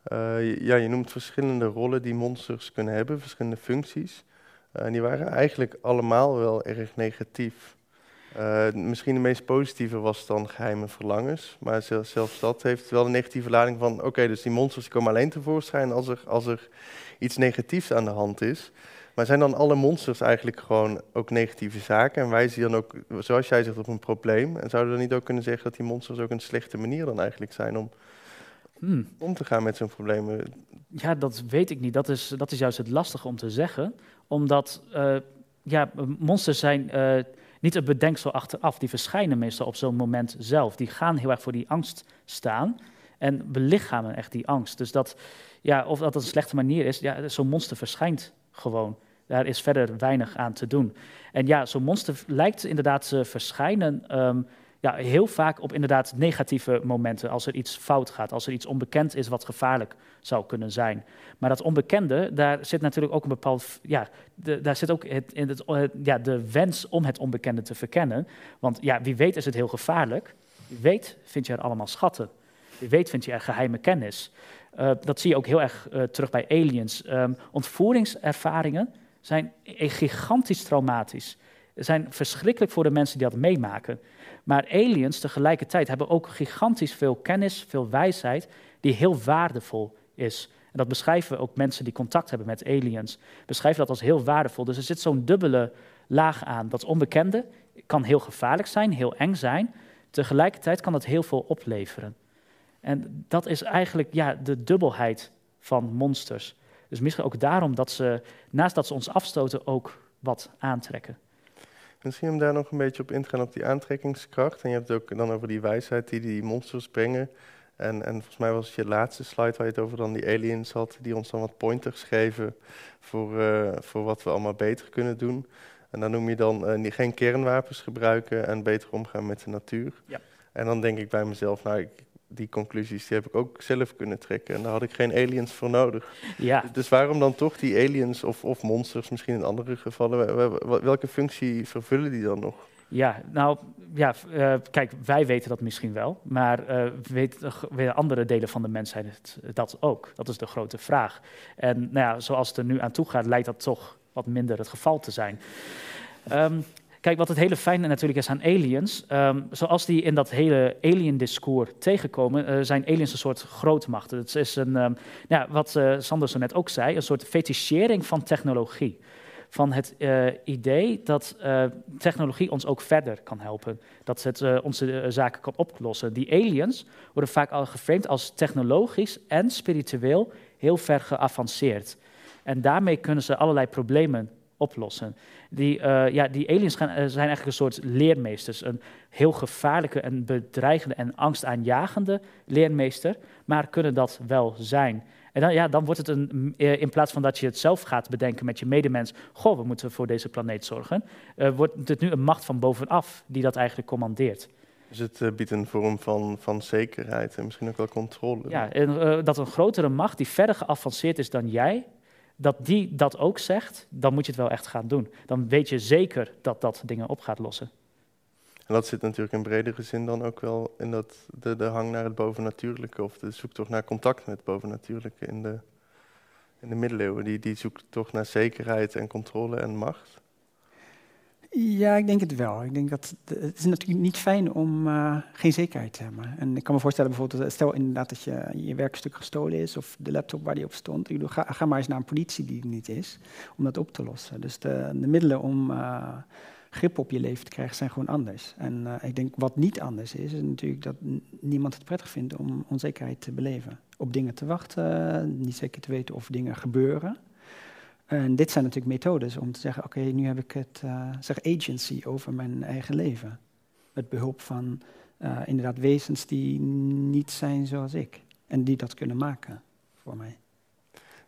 eh, ja, je noemt verschillende rollen die monsters kunnen hebben, verschillende functies. Eh, en die waren eigenlijk allemaal wel erg negatief. Eh, misschien de meest positieve was dan geheime verlangens. Maar zel- zelfs dat heeft wel een negatieve lading van... oké, dus die monsters komen alleen tevoorschijn als er, als er iets negatiefs aan de hand is. Maar zijn dan alle monsters eigenlijk gewoon ook negatieve zaken? En wijzen die dan ook, zoals jij zegt, op een probleem? En zouden we dan niet ook kunnen zeggen dat die monsters ook een slechte manier dan eigenlijk zijn om Hmm. om te gaan met zo'n probleem? Eh, Ja, dat weet ik niet. Dat is, dat is juist het lastige om te zeggen. Omdat eh, ja, monsters zijn eh, niet een bedenksel achteraf. Die verschijnen meestal op zo'n moment zelf. Die gaan heel erg voor die angst staan. En belichamen echt die angst. Dus dat, ja, of dat een slechte manier is, ja, zo'n monster verschijnt gewoon. Daar is verder weinig aan te doen. En ja, zo'n monster lijkt inderdaad te verschijnen ehm, ja, heel vaak op inderdaad negatieve momenten. Als er iets fout gaat, als er iets onbekend is wat gevaarlijk zou kunnen zijn. Maar dat onbekende, daar zit natuurlijk ook een bepaald. Ja, de- daar zit ook het, in het, het- ja, de wens om het onbekende te verkennen. Want ja, wie weet is het heel gevaarlijk. Wie weet vind je er allemaal schatten. Wie weet vind je er geheime kennis. Eh, dat zie je ook heel erg eh, terug bij aliens. Ehm, ontvoeringservaringen zijn gigantisch traumatisch. Zijn verschrikkelijk voor de mensen die dat meemaken. Maar aliens tegelijkertijd hebben ook gigantisch veel kennis, veel wijsheid, die heel waardevol is. En dat beschrijven ook mensen die contact hebben met aliens. Beschrijven dat als heel waardevol. Dus er zit zo'n dubbele laag aan. Dat onbekende kan heel gevaarlijk zijn, heel eng zijn. Tegelijkertijd kan dat heel veel opleveren. En dat is eigenlijk ja, de dubbelheid van monsters. Dus misschien ook daarom dat ze, naast dat ze ons afstoten, ook wat aantrekken. Misschien om daar nog een beetje op in te gaan op die aantrekkingskracht. En je hebt het ook dan over die wijsheid die die monsters brengen. En, en volgens mij was het je laatste slide waar je het over dan die aliens had, die ons dan wat pointers geven voor, eh, voor wat we allemaal beter kunnen doen. En dan noem je dan niet- geen kernwapens gebruiken en beter omgaan met de natuur. Ja. En dan denk ik bij mezelf, nou, ik, die conclusies die heb ik ook zelf kunnen trekken. En daar had ik geen aliens voor nodig. Ja, Dus waarom dan toch die aliens of, of monsters, misschien in andere gevallen, wel- wel- wel- welke functie vervullen die dan nog? Ja, nou ja, eh, kijk, wij weten dat misschien wel, maar eh weten weten andere delen van de mensheid dat ook? Dat is de grote vraag. En nou ja, zoals het er nu aan toe gaat, lijkt dat toch wat minder het geval te zijn. Ehm, kijk, wat het hele fijne natuurlijk is aan aliens, ehm, zoals die in dat hele alien-discours tegenkomen, eh, zijn aliens een soort grootmachten. Het is een, ehm, ja, wat eh, Sander zo net ook zei, een soort fetichering van technologie van het eh, idee dat eh, technologie ons ook verder kan helpen. Dat het eh, onze zaken kan oplossen. Die aliens worden vaak al geframed als technologisch en spiritueel heel ver geavanceerd. En daarmee kunnen ze allerlei problemen oplossen. Die, ja, die aliens zijn eigenlijk een soort leermeesters. Een heel gevaarlijke en bedreigende en angstaanjagende leermeester, maar kunnen dat wel zijn. En dan, ja, dan wordt het een, eh, in plaats van dat je het zelf gaat bedenken met je medemens, goh, we moeten voor deze planeet zorgen, eh, wordt het nu een macht van bovenaf die dat eigenlijk commandeert. Dus het eh, biedt een vorm van, van zekerheid en misschien ook wel controle. Ja, en, dat een grotere macht die verder geavanceerd is dan jij, dat die dat ook zegt, dan moet je het wel echt gaan doen. Dan weet je zeker dat dat dingen op gaat lossen. En dat zit natuurlijk in bredere zin dan ook wel in dat, de, de hang naar het bovennatuurlijke of de zoektocht naar contact met het bovennatuurlijke in de, in de middeleeuwen. Die, die zoekt toch naar zekerheid en controle en macht. Ja, ik denk het wel. Ik denk dat het is natuurlijk niet fijn om uh, geen zekerheid te hebben. En ik kan me voorstellen bijvoorbeeld, stel inderdaad dat je, je werkstuk gestolen is of de laptop waar die op stond. Ik bedoel, ga, maar eens naar een politie die er niet is om dat op te lossen. Dus de, de middelen om uh, grip op je leven te krijgen zijn gewoon anders. En uh, ik denk wat niet anders is, is natuurlijk dat niemand het prettig vindt om onzekerheid te beleven. Op dingen te wachten, niet zeker te weten of dingen gebeuren. En dit zijn natuurlijk methodes om te zeggen, oké, nu heb ik het, uh, zeg agency over mijn eigen leven. Met behulp van uh, inderdaad wezens die niet zijn zoals ik. En die dat kunnen maken voor mij.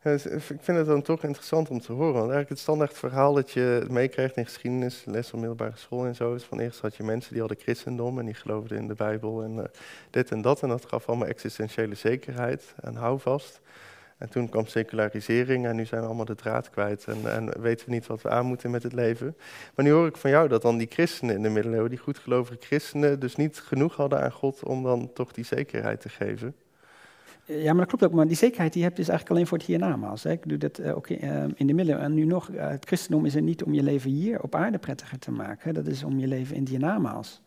Ik vind het dan toch interessant om te horen. Want eigenlijk het standaard verhaal dat je meekrijgt in geschiedenis, les op middelbare school en zo, is van eerst had je mensen die hadden christendom en die geloofden in de Bijbel en uh, dit en dat. En dat gaf allemaal existentiële zekerheid en houvast. En toen kwam secularisering en nu zijn we allemaal de draad kwijt en, en, weten we niet wat we aan moeten met het leven. Maar nu hoor ik van jou dat dan die christenen in de middeleeuwen, die goedgelovige christenen, dus niet genoeg hadden aan God om dan toch die zekerheid te geven. Ja, maar dat klopt ook. Maar die zekerheid die je dus eigenlijk alleen voor het hiernamaals. Hè. Ik doe dat uh, ook in, uh, in de middeleeuwen. En nu nog, uh, het christendom is er niet om je leven hier op aarde prettiger te maken. Dat is om je leven in het hiernamaals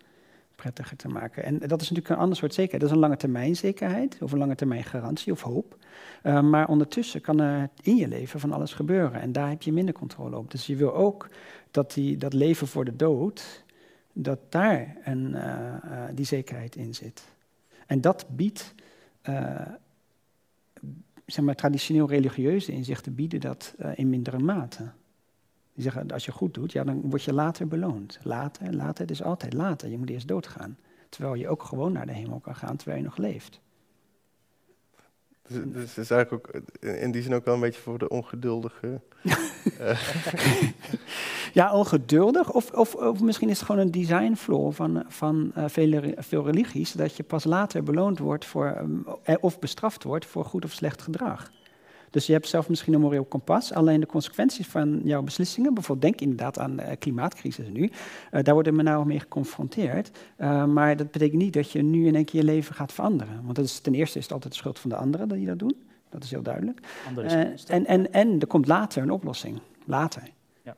prettiger te maken. En dat is natuurlijk een ander soort zekerheid. Dat is een lange termijn zekerheid, of een lange termijn garantie of hoop. Maar ondertussen kan er in je leven van alles gebeuren. En daar heb je minder controle op. Dus je wil ook dat die, dat leven voor de dood, dat daar een, die zekerheid in zit. En dat biedt, zeg maar, traditioneel religieuze inzichten bieden dat in mindere mate. Die zeggen, als je goed doet, ja, dan word je later beloond. Later, later, het is altijd later. Je moet eerst doodgaan. Terwijl je ook gewoon naar de hemel kan gaan terwijl je nog leeft. Dus, dus het is eigenlijk ook in die zin ook wel een beetje voor de ongeduldige. ja, ongeduldig. Of, of, of, misschien is het gewoon een design flaw van, van uh, vele, veel religies, dat je pas later beloond wordt voor, um, of bestraft wordt voor goed of slecht gedrag. Dus je hebt zelf misschien een moreel kompas, alleen de consequenties van jouw beslissingen, bijvoorbeeld denk inderdaad aan de klimaatcrisis nu, uh, daar worden we nou mee geconfronteerd. Uh, maar dat betekent niet dat je nu in één keer je leven gaat veranderen. Want dat is, ten eerste is het altijd de schuld van de anderen dat die dat doen. Dat is heel duidelijk. Uh, en, en, en er komt later een oplossing. Later. Ja.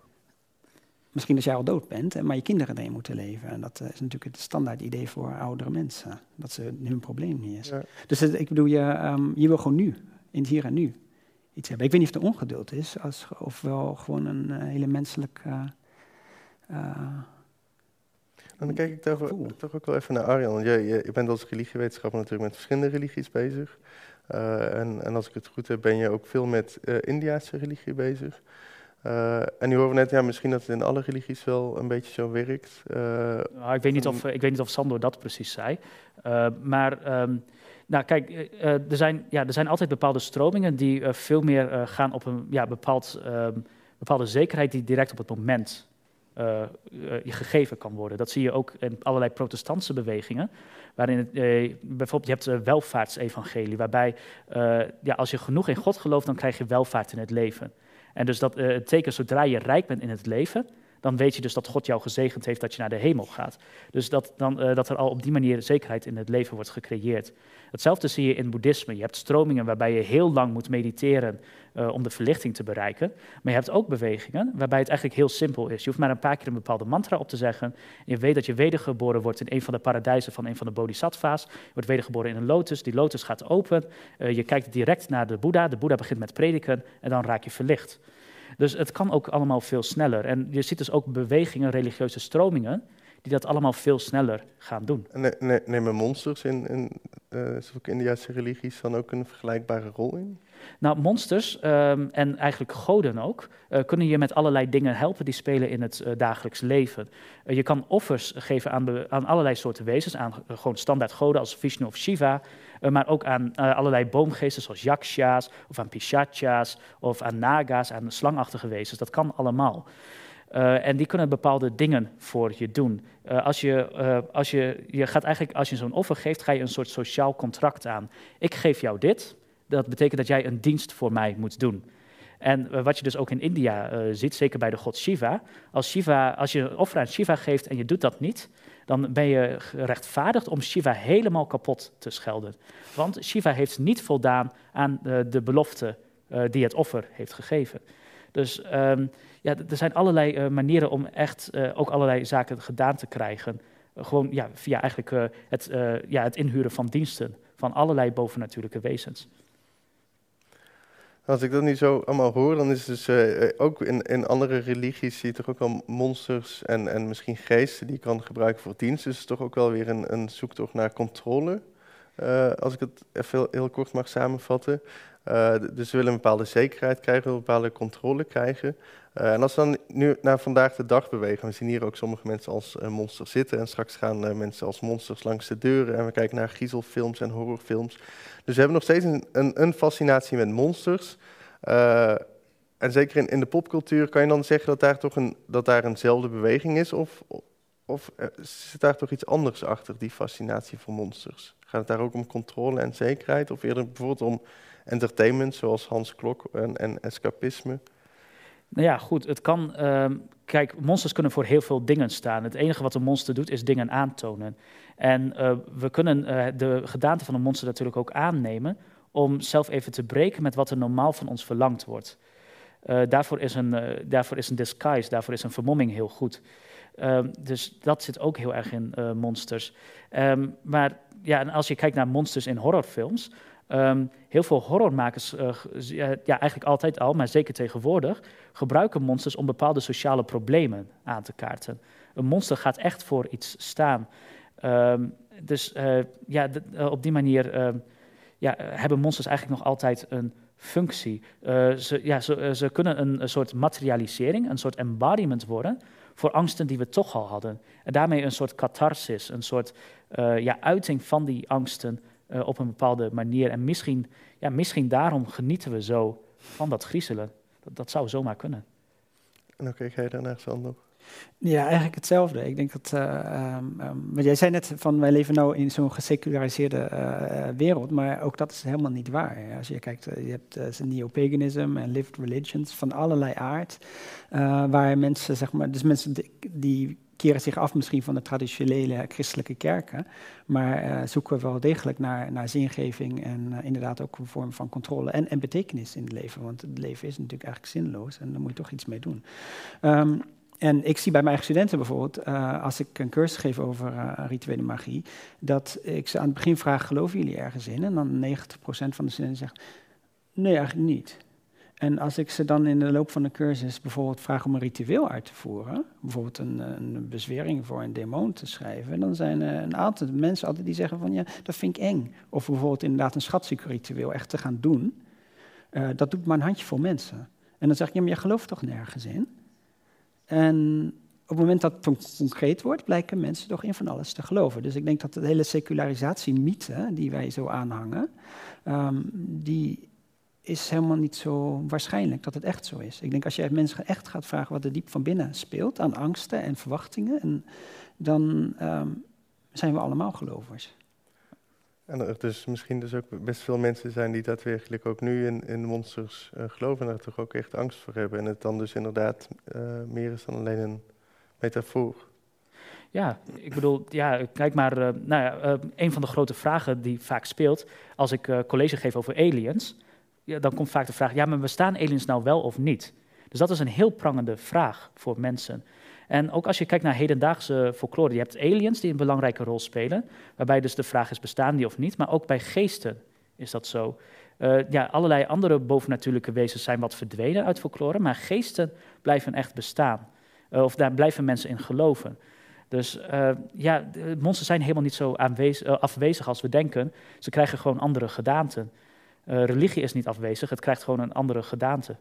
Misschien als jij al dood bent, maar je kinderen erin moeten leven. En dat is natuurlijk het standaard idee voor oudere mensen. Dat ze hun probleem niet is. Ja. Dus het, ik bedoel, je, um, je wil gewoon nu, in het hier en nu iets hebben. Ik weet niet of het ongeduld is, als, of wel gewoon een uh, hele menselijke. Uh, dan kijk ik toch, toch, ook wel even naar Arjan. Want je, je, je bent als religiewetenschapper natuurlijk met verschillende religies bezig. Uh, en, en, als ik het goed heb, ben je ook veel met Indiaanse religie bezig. en nu horen we net, ja, misschien dat het in alle religies wel een beetje zo werkt. Nou, ik, weet niet of, ik weet niet of Sandor dat precies zei. maar. Um, nou, kijk, uh, er, zijn, ja, er zijn altijd bepaalde stromingen die uh, veel meer uh, gaan op een ja, bepaald, ehm, bepaalde zekerheid die direct op het moment gegeven kan worden. Dat zie je ook in allerlei protestantse bewegingen, waarin bijvoorbeeld je hebt welvaartsevangelie, waarbij ja, als je genoeg in God gelooft, dan krijg je welvaart in het leven. En dus dat het teken zodra je rijk bent in het leven, dan weet je dus dat God jou gezegend heeft dat je naar de hemel gaat. Dus dat, dan, uh, dat er al op die manier zekerheid in het leven wordt gecreëerd. Hetzelfde zie je in boeddhisme. Je hebt stromingen waarbij je heel lang moet mediteren uh, om de verlichting te bereiken. Maar je hebt ook bewegingen waarbij het eigenlijk heel simpel is. Je hoeft maar een paar keer een bepaalde mantra op te zeggen. En je weet dat je wedergeboren wordt in een van de paradijzen van een van de bodhisattva's. Je wordt wedergeboren in een lotus. Die lotus gaat open. Uh, je kijkt direct naar de Boeddha. De Boeddha begint met prediken en dan raak je verlicht. Dus het kan ook allemaal veel sneller. En je ziet dus ook bewegingen, religieuze stromingen, die dat allemaal veel sneller gaan doen. Ne ne nemen monsters in, in uh, Indiase religies dan ook een vergelijkbare rol in? Nou, monsters um, en eigenlijk goden ook, uh, kunnen je met allerlei dingen helpen die spelen in het uh, dagelijks leven. Uh, je kan offers geven aan, aan allerlei soorten wezens, aan gewoon standaard goden als Vishnu of Shiva, maar ook aan allerlei boomgeesten zoals yaksha's of aan pishachas of aan naga's, aan slangachtige wezens. Dat kan allemaal. Uh, en die kunnen bepaalde dingen voor je doen. Als je, als je, je gaat eigenlijk, als je zo'n offer geeft, ga je een soort sociaal contract aan. Ik geef jou dit, dat betekent dat jij een dienst voor mij moet doen. En wat je dus ook in India ziet, zeker bij de god Shiva, als, Shiva, als je een offer aan Shiva geeft en je doet dat niet, dan ben je gerechtvaardigd om Shiva helemaal kapot te schelden. Want Shiva heeft niet voldaan aan de, de belofte uh, die het offer heeft gegeven. Dus um, ja, er zijn allerlei uh, manieren om echt ook allerlei zaken gedaan te krijgen. gewoon ja, via eigenlijk het, ja, het inhuren van diensten van allerlei bovennatuurlijke wezens. Als ik dat nu zo allemaal hoor, dan is dus uh, ook in, in andere religies zie je toch ook wel monsters en, en misschien geesten die je kan gebruiken voor dienst. Dus het is toch ook wel weer een, een zoektocht naar controle. Uh, als ik het even heel, kort mag samenvatten. Uh, dus we willen een bepaalde zekerheid krijgen, een bepaalde controle krijgen. Uh, en als we dan nu naar vandaag de dag bewegen, we zien hier ook sommige mensen als monsters zitten en straks gaan mensen als monsters langs de deuren en we kijken naar griezelfilms en horrorfilms. Dus we hebben nog steeds een, een, een fascinatie met monsters. en zeker in, in, de popcultuur kan je dan zeggen dat daar toch een, dat daar eenzelfde beweging is of, of zit daar toch iets anders achter, die fascinatie voor monsters? Gaat het daar ook om controle en zekerheid of eerder bijvoorbeeld om entertainment, zoals Hans Klok en, en escapisme? Nou ja, goed, het kan. Uh, kijk, monsters kunnen voor heel veel dingen staan. Het enige wat een monster doet, is dingen aantonen. En uh, we kunnen uh, de gedaante van een monster natuurlijk ook aannemen om zelf even te breken met wat er normaal van ons verlangd wordt. Uh, daarvoor, is een, daarvoor is een disguise, daarvoor is een vermomming heel goed. Ehm, dus dat zit ook heel erg in monsters. Um, maar ja, en als je kijkt naar monsters in horrorfilms, Um, heel veel horrormakers, uh, ja, eigenlijk altijd al, maar zeker tegenwoordig, gebruiken monsters om bepaalde sociale problemen aan te kaarten. Een monster gaat echt voor iets staan. Um, dus uh, ja, uh, op die manier ehm, ja, hebben monsters eigenlijk nog altijd een functie. ze, ja, ze, ze, kunnen een, soort materialisering, een soort embodiment worden voor angsten die we toch al hadden. En daarmee een soort catharsis, een soort ja, uiting van die angsten uh, op een bepaalde manier. En misschien, ja, misschien daarom genieten we zo van dat griezelen. Dat, dat zou zomaar kunnen. En okay, ga je daarna Sander? Ja, eigenlijk hetzelfde. Ik denk dat, uh, jij zei net van wij leven nu in zo'n geseculariseerde uh, wereld, maar ook dat is helemaal niet waar. Als je kijkt, je hebt neo-paganism en lived religions van allerlei aard, waar mensen, zeg maar, dus mensen die, keren zich af misschien van de traditionele christelijke kerken, maar uh, zoeken wel degelijk naar, naar zingeving en inderdaad ook een vorm van controle en, en betekenis in het leven. Want het leven is natuurlijk eigenlijk zinloos en daar moet je toch iets mee doen. Um, en ik zie bij mijn eigen studenten bijvoorbeeld, uh, als ik een cursus geef over rituele magie, dat ik ze aan het begin vraag, geloven jullie ergens in? En dan 90% van de studenten zegt, nee, eigenlijk niet. En als ik ze dan in de loop van de cursus bijvoorbeeld vraag om een ritueel uit te voeren, bijvoorbeeld een, een bezwering voor een demon te schrijven, dan zijn er een aantal mensen altijd die zeggen van ja, dat vind ik eng. Of bijvoorbeeld inderdaad een schatzoekritueel echt te gaan doen. Uh, dat doet maar een handjevol mensen. En dan zeg ik, ja, maar je gelooft toch nergens in? En op het moment dat het concreet wordt, blijken mensen toch in van alles te geloven. Dus ik denk dat de hele secularisatie-mythe die wij zo aanhangen, um, die is helemaal niet zo waarschijnlijk dat het echt zo is. Ik denk als je mensen echt gaat vragen wat er diep van binnen speelt aan angsten en verwachtingen, en dan um, zijn we allemaal gelovers. En er dus misschien dus ook best veel mensen zijn die daadwerkelijk ook nu in, in monsters uh, geloven en er toch ook echt angst voor hebben. En het dan dus inderdaad uh, meer is dan alleen een metafoor. Ja, ik bedoel, ja, kijk maar, uh, nou ja, een van de grote vragen die vaak speelt als ik college geef over aliens, ja, dan komt vaak de vraag, ja, maar bestaan aliens nou wel of niet? Dus dat is een heel prangende vraag voor mensen. En ook als je kijkt naar hedendaagse folklore, je hebt aliens die een belangrijke rol spelen, waarbij dus de vraag is, bestaan die of niet? Maar ook bij geesten is dat zo. Uh, ja, allerlei andere bovennatuurlijke wezens zijn wat verdwenen uit folklore, maar geesten blijven echt bestaan. Uh, of daar blijven mensen in geloven. Dus uh, ja, monsters zijn helemaal niet zo afwezig als we denken. Ze krijgen gewoon andere gedaanten. Religie is niet afwezig, het krijgt gewoon een andere gedaante.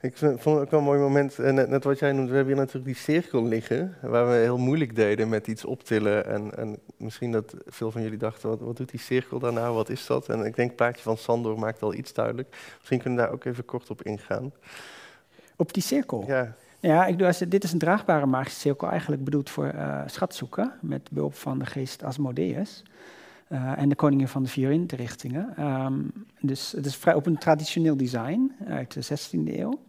Ik vond het ook wel een mooi moment, eh, net, net, wat jij noemde, we hebben hier natuurlijk die cirkel liggen, waar we heel moeilijk deden met iets optillen. En, en misschien dat veel van jullie dachten, wat, wat doet die cirkel daar nou, wat is dat? En ik denk het plaatje van Sandor maakt al iets duidelijk. Misschien kunnen we daar ook even kort op ingaan. Op die cirkel? Ja. Ja, ik doe, als, dit is een draagbare magische cirkel, eigenlijk bedoeld voor uh, schatzoeken, met behulp van de geest Asmodeus. Uh, en de koningin van de vier windrichtingen. Um, dus het is vrij op een traditioneel design uit de 16e eeuw.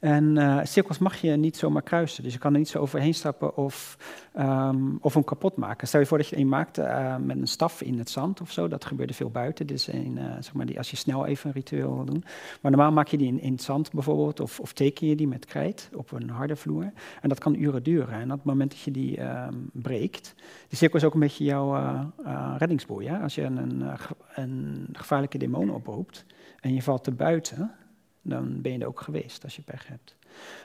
En uh, cirkels mag je niet zomaar kruisen. Dus je kan er niet zo overheen stappen of, um, of hem kapot maken. Stel je voor dat je een maakt uh, met een staf in het zand of zo. Dat gebeurde veel buiten. Dus een, uh, zeg maar die, als je snel even een ritueel wil doen. Maar normaal maak je die in, in het zand bijvoorbeeld. Of, of teken je die met krijt op een harde vloer. En dat kan uren duren. En op het moment dat je die um, breekt. De cirkel is ook een beetje jouw reddingsboei. Als je een, een, een gevaarlijke demon oproept en je valt te buiten dan ben je er ook geweest als je pech hebt.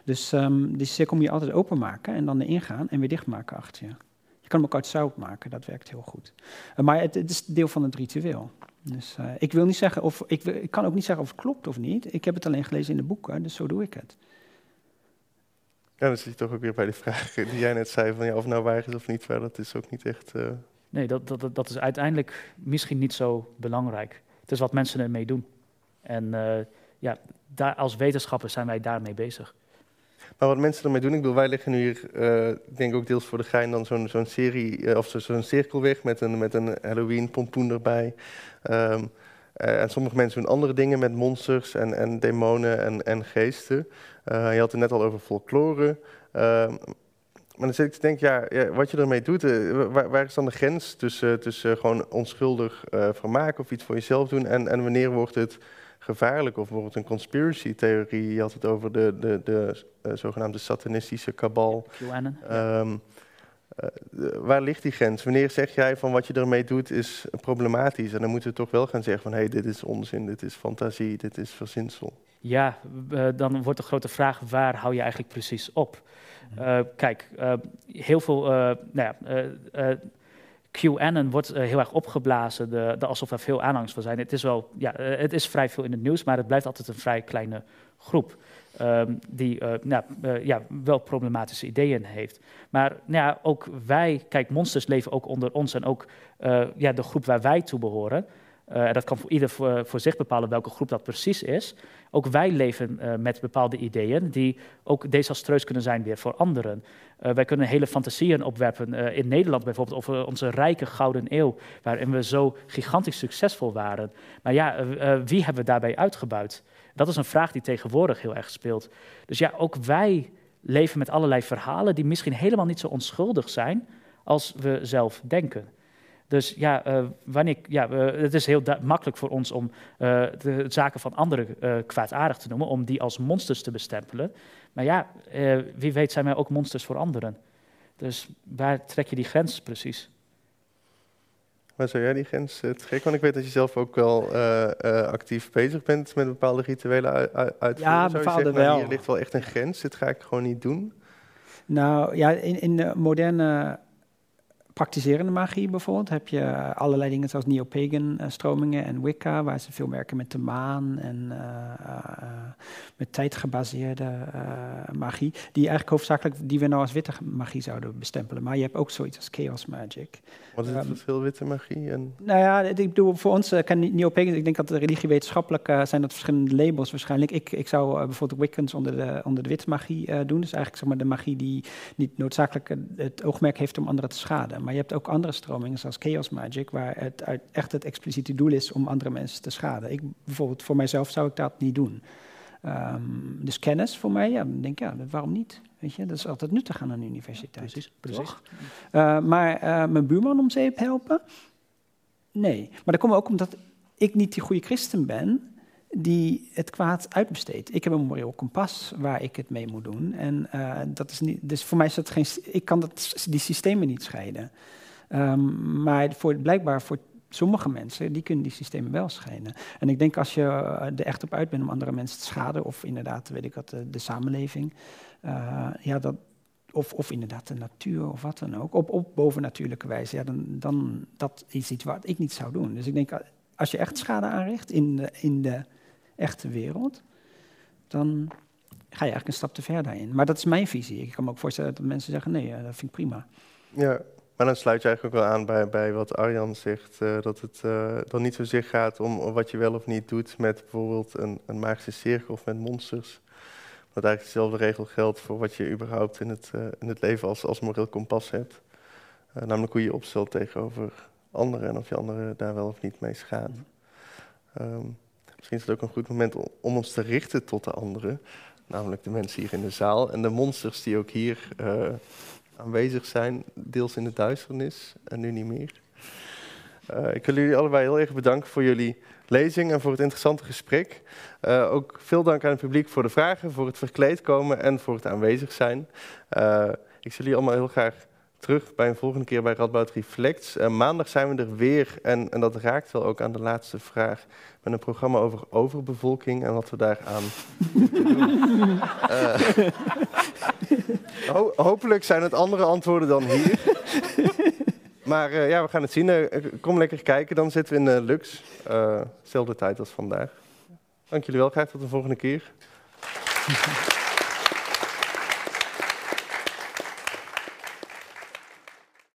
Dus um, die cirkel moet je altijd openmaken en dan erin gaan en weer dichtmaken achter je. Je kan hem ook uit zout maken, dat werkt heel goed. Uh, maar het, het, is deel van het ritueel. Dus uh, ik wil niet zeggen of ik, ik, kan ook niet zeggen of het klopt of niet. Ik heb het alleen gelezen in de boeken, dus zo doe ik het. Ja, dan zit je toch ook weer bij de vraag die jij net zei: van ja, of nou waar is of niet waar, dat is ook niet echt. Uh... Nee, dat, dat, dat is uiteindelijk misschien niet zo belangrijk. Het is wat mensen ermee doen. En ja, daar, als wetenschappers zijn wij daarmee bezig. Maar wat mensen ermee doen, ik bedoel, wij leggen nu hier, uh, ik denk ook deels voor de gein, dan zo'n zo'n serie, uh, of zo'n cirkel weg met een, met een Halloween-pompoen erbij. Um, uh, en sommige mensen doen andere dingen met monsters en, en demonen en, en geesten. je had het net al over folklore. Ehm, maar dan zit ik te denken, ja, ja wat je ermee doet, waar, waar, is dan de grens tussen, tussen gewoon onschuldig vermaken of iets voor jezelf doen en, en wanneer wordt het gevaarlijk. Of bijvoorbeeld een conspiracy-theorie. Je had het over de, de, de uh, zogenaamde satanistische kabal. Um, uh, waar ligt die grens? Wanneer zeg jij van wat je ermee doet is problematisch? En dan moeten we toch wel gaan zeggen van hé, hey, dit is onzin, dit is fantasie, dit is verzinsel. Ja, uh, dan wordt de grote vraag, waar hou je eigenlijk precies op? kijk, heel veel, nou ja, QAnon wordt uh, heel erg opgeblazen, de, alsof er veel aanhangers van zijn. Het is, wel, ja, uh, het is vrij veel in het nieuws, maar het blijft altijd een vrij kleine groep. Um, die uh, nou, ja, wel problematische ideeën heeft. Maar nou ja, ook wij, kijk, monsters leven ook onder ons en ook ja, de groep waar wij toe behoren. Uh, dat kan voor ieder voor, voor, zich bepalen welke groep dat precies is. Ook wij leven uh, met bepaalde ideeën die ook desastreus kunnen zijn weer voor anderen. Wij kunnen hele fantasieën opwerpen in Nederland bijvoorbeeld over onze rijke gouden eeuw, waarin we zo gigantisch succesvol waren. Maar ja, wie hebben we daarbij uitgebuit? Dat is een vraag die tegenwoordig heel erg speelt. Dus ja, ook wij leven met allerlei verhalen die misschien helemaal niet zo onschuldig zijn als we zelf denken. Dus ja, uh, wanneer, ja uh, het is heel makkelijk voor ons om uh, de zaken van anderen kwaadaardig te noemen, om die als monsters te bestempelen. Maar ja, wie weet zijn wij ook monsters voor anderen. Dus waar trek je die grens precies? Waar zou jij die grens trekken? Want ik weet dat je zelf ook wel actief bezig bent met bepaalde rituelen uitvoeren. Ja, bepaalde zeggen, wel. Hier ligt wel echt een grens, dit ga ik gewoon niet doen. Nou ja, in, in de moderne praktiserende magie bijvoorbeeld heb je allerlei dingen zoals neo-pagan uh, stromingen en Wicca, waar ze veel werken met de maan en uh, uh, met tijdgebaseerde magie, die eigenlijk hoofdzakelijk die we nou als witte magie zouden bestempelen. Maar je hebt ook zoiets als chaos magic. Wat is het um, verschil witte magie en? Nou ja, ik bedoel voor ons kan neo-pagan, ik denk dat de religiewetenschappelijk zijn dat verschillende labels waarschijnlijk. Ik, ik zou bijvoorbeeld Wiccans onder de, onder de witte magie doen, dus eigenlijk zeg maar de magie die niet noodzakelijk het oogmerk heeft om anderen te schaden. Maar je hebt ook andere stromingen, zoals Chaos Magic, waar het uit echt het expliciete doel is om andere mensen te schaden. Ik, bijvoorbeeld voor mijzelf zou ik dat niet doen. Um, dus kennis voor mij, ja, dan denk ik, ja, waarom niet? Weet je, dat is altijd nuttig aan een universiteit. Precies, precies. Uh, maar uh, mijn buurman om zeep helpen? Nee. Maar dat komt ook omdat ik niet die goede christen ben die het kwaad uitbesteedt. Ik heb een moreel kompas waar ik het mee moet doen. En uh, dat is niet, dus voor mij is dat geen. Ik kan dat, die systemen niet scheiden. Um, maar voor, blijkbaar voor sommige mensen, die kunnen die systemen wel scheiden. En ik denk als je er echt op uit bent om andere mensen te schaden, of inderdaad, weet ik wat, de, de samenleving, ja, dat, of, of inderdaad de natuur of wat dan ook, op, op bovennatuurlijke wijze, ja, dan, dan dat is iets wat ik niet zou doen. Dus ik denk, als je echt schade aanricht in de, in de echte wereld, dan ga je eigenlijk een stap te ver daarin. Maar dat is mijn visie. Ik kan me ook voorstellen dat mensen zeggen, nee, dat vind ik prima. Ja, maar dan sluit je eigenlijk ook wel aan bij, bij wat Arjan zegt, uh, dat het uh, dan niet zozeer gaat om wat je wel of niet doet met bijvoorbeeld een, een magische cirkel of met monsters. Dat eigenlijk dezelfde regel geldt voor wat je überhaupt in het, uh, in het leven als, als moreel kompas hebt. namelijk hoe je je opstelt tegenover anderen en of je anderen daar wel of niet mee schaadt. Um, Misschien is het ook een goed moment om ons te richten tot de anderen. namelijk de mensen hier in de zaal en de monsters die ook hier uh, aanwezig zijn, deels in de duisternis en nu niet meer. Uh, ik wil jullie allebei heel erg bedanken voor jullie lezing en voor het interessante gesprek. Uh, ook veel dank aan het publiek voor de vragen, voor het verkleed komen en voor het aanwezig zijn. ik zie jullie allemaal heel graag terug bij een volgende keer bij Radboud Reflects. Uh, maandag zijn we er weer en, en dat raakt wel ook aan de laatste vraag. Met een programma over overbevolking en wat we daar aan doen. Uh, ho hopelijk zijn het andere antwoorden dan hier. Maar uh, ja, we gaan het zien. kom lekker kijken, dan zitten we in de Lux. dezelfde tijd als vandaag. Dank jullie wel, graag tot de volgende keer.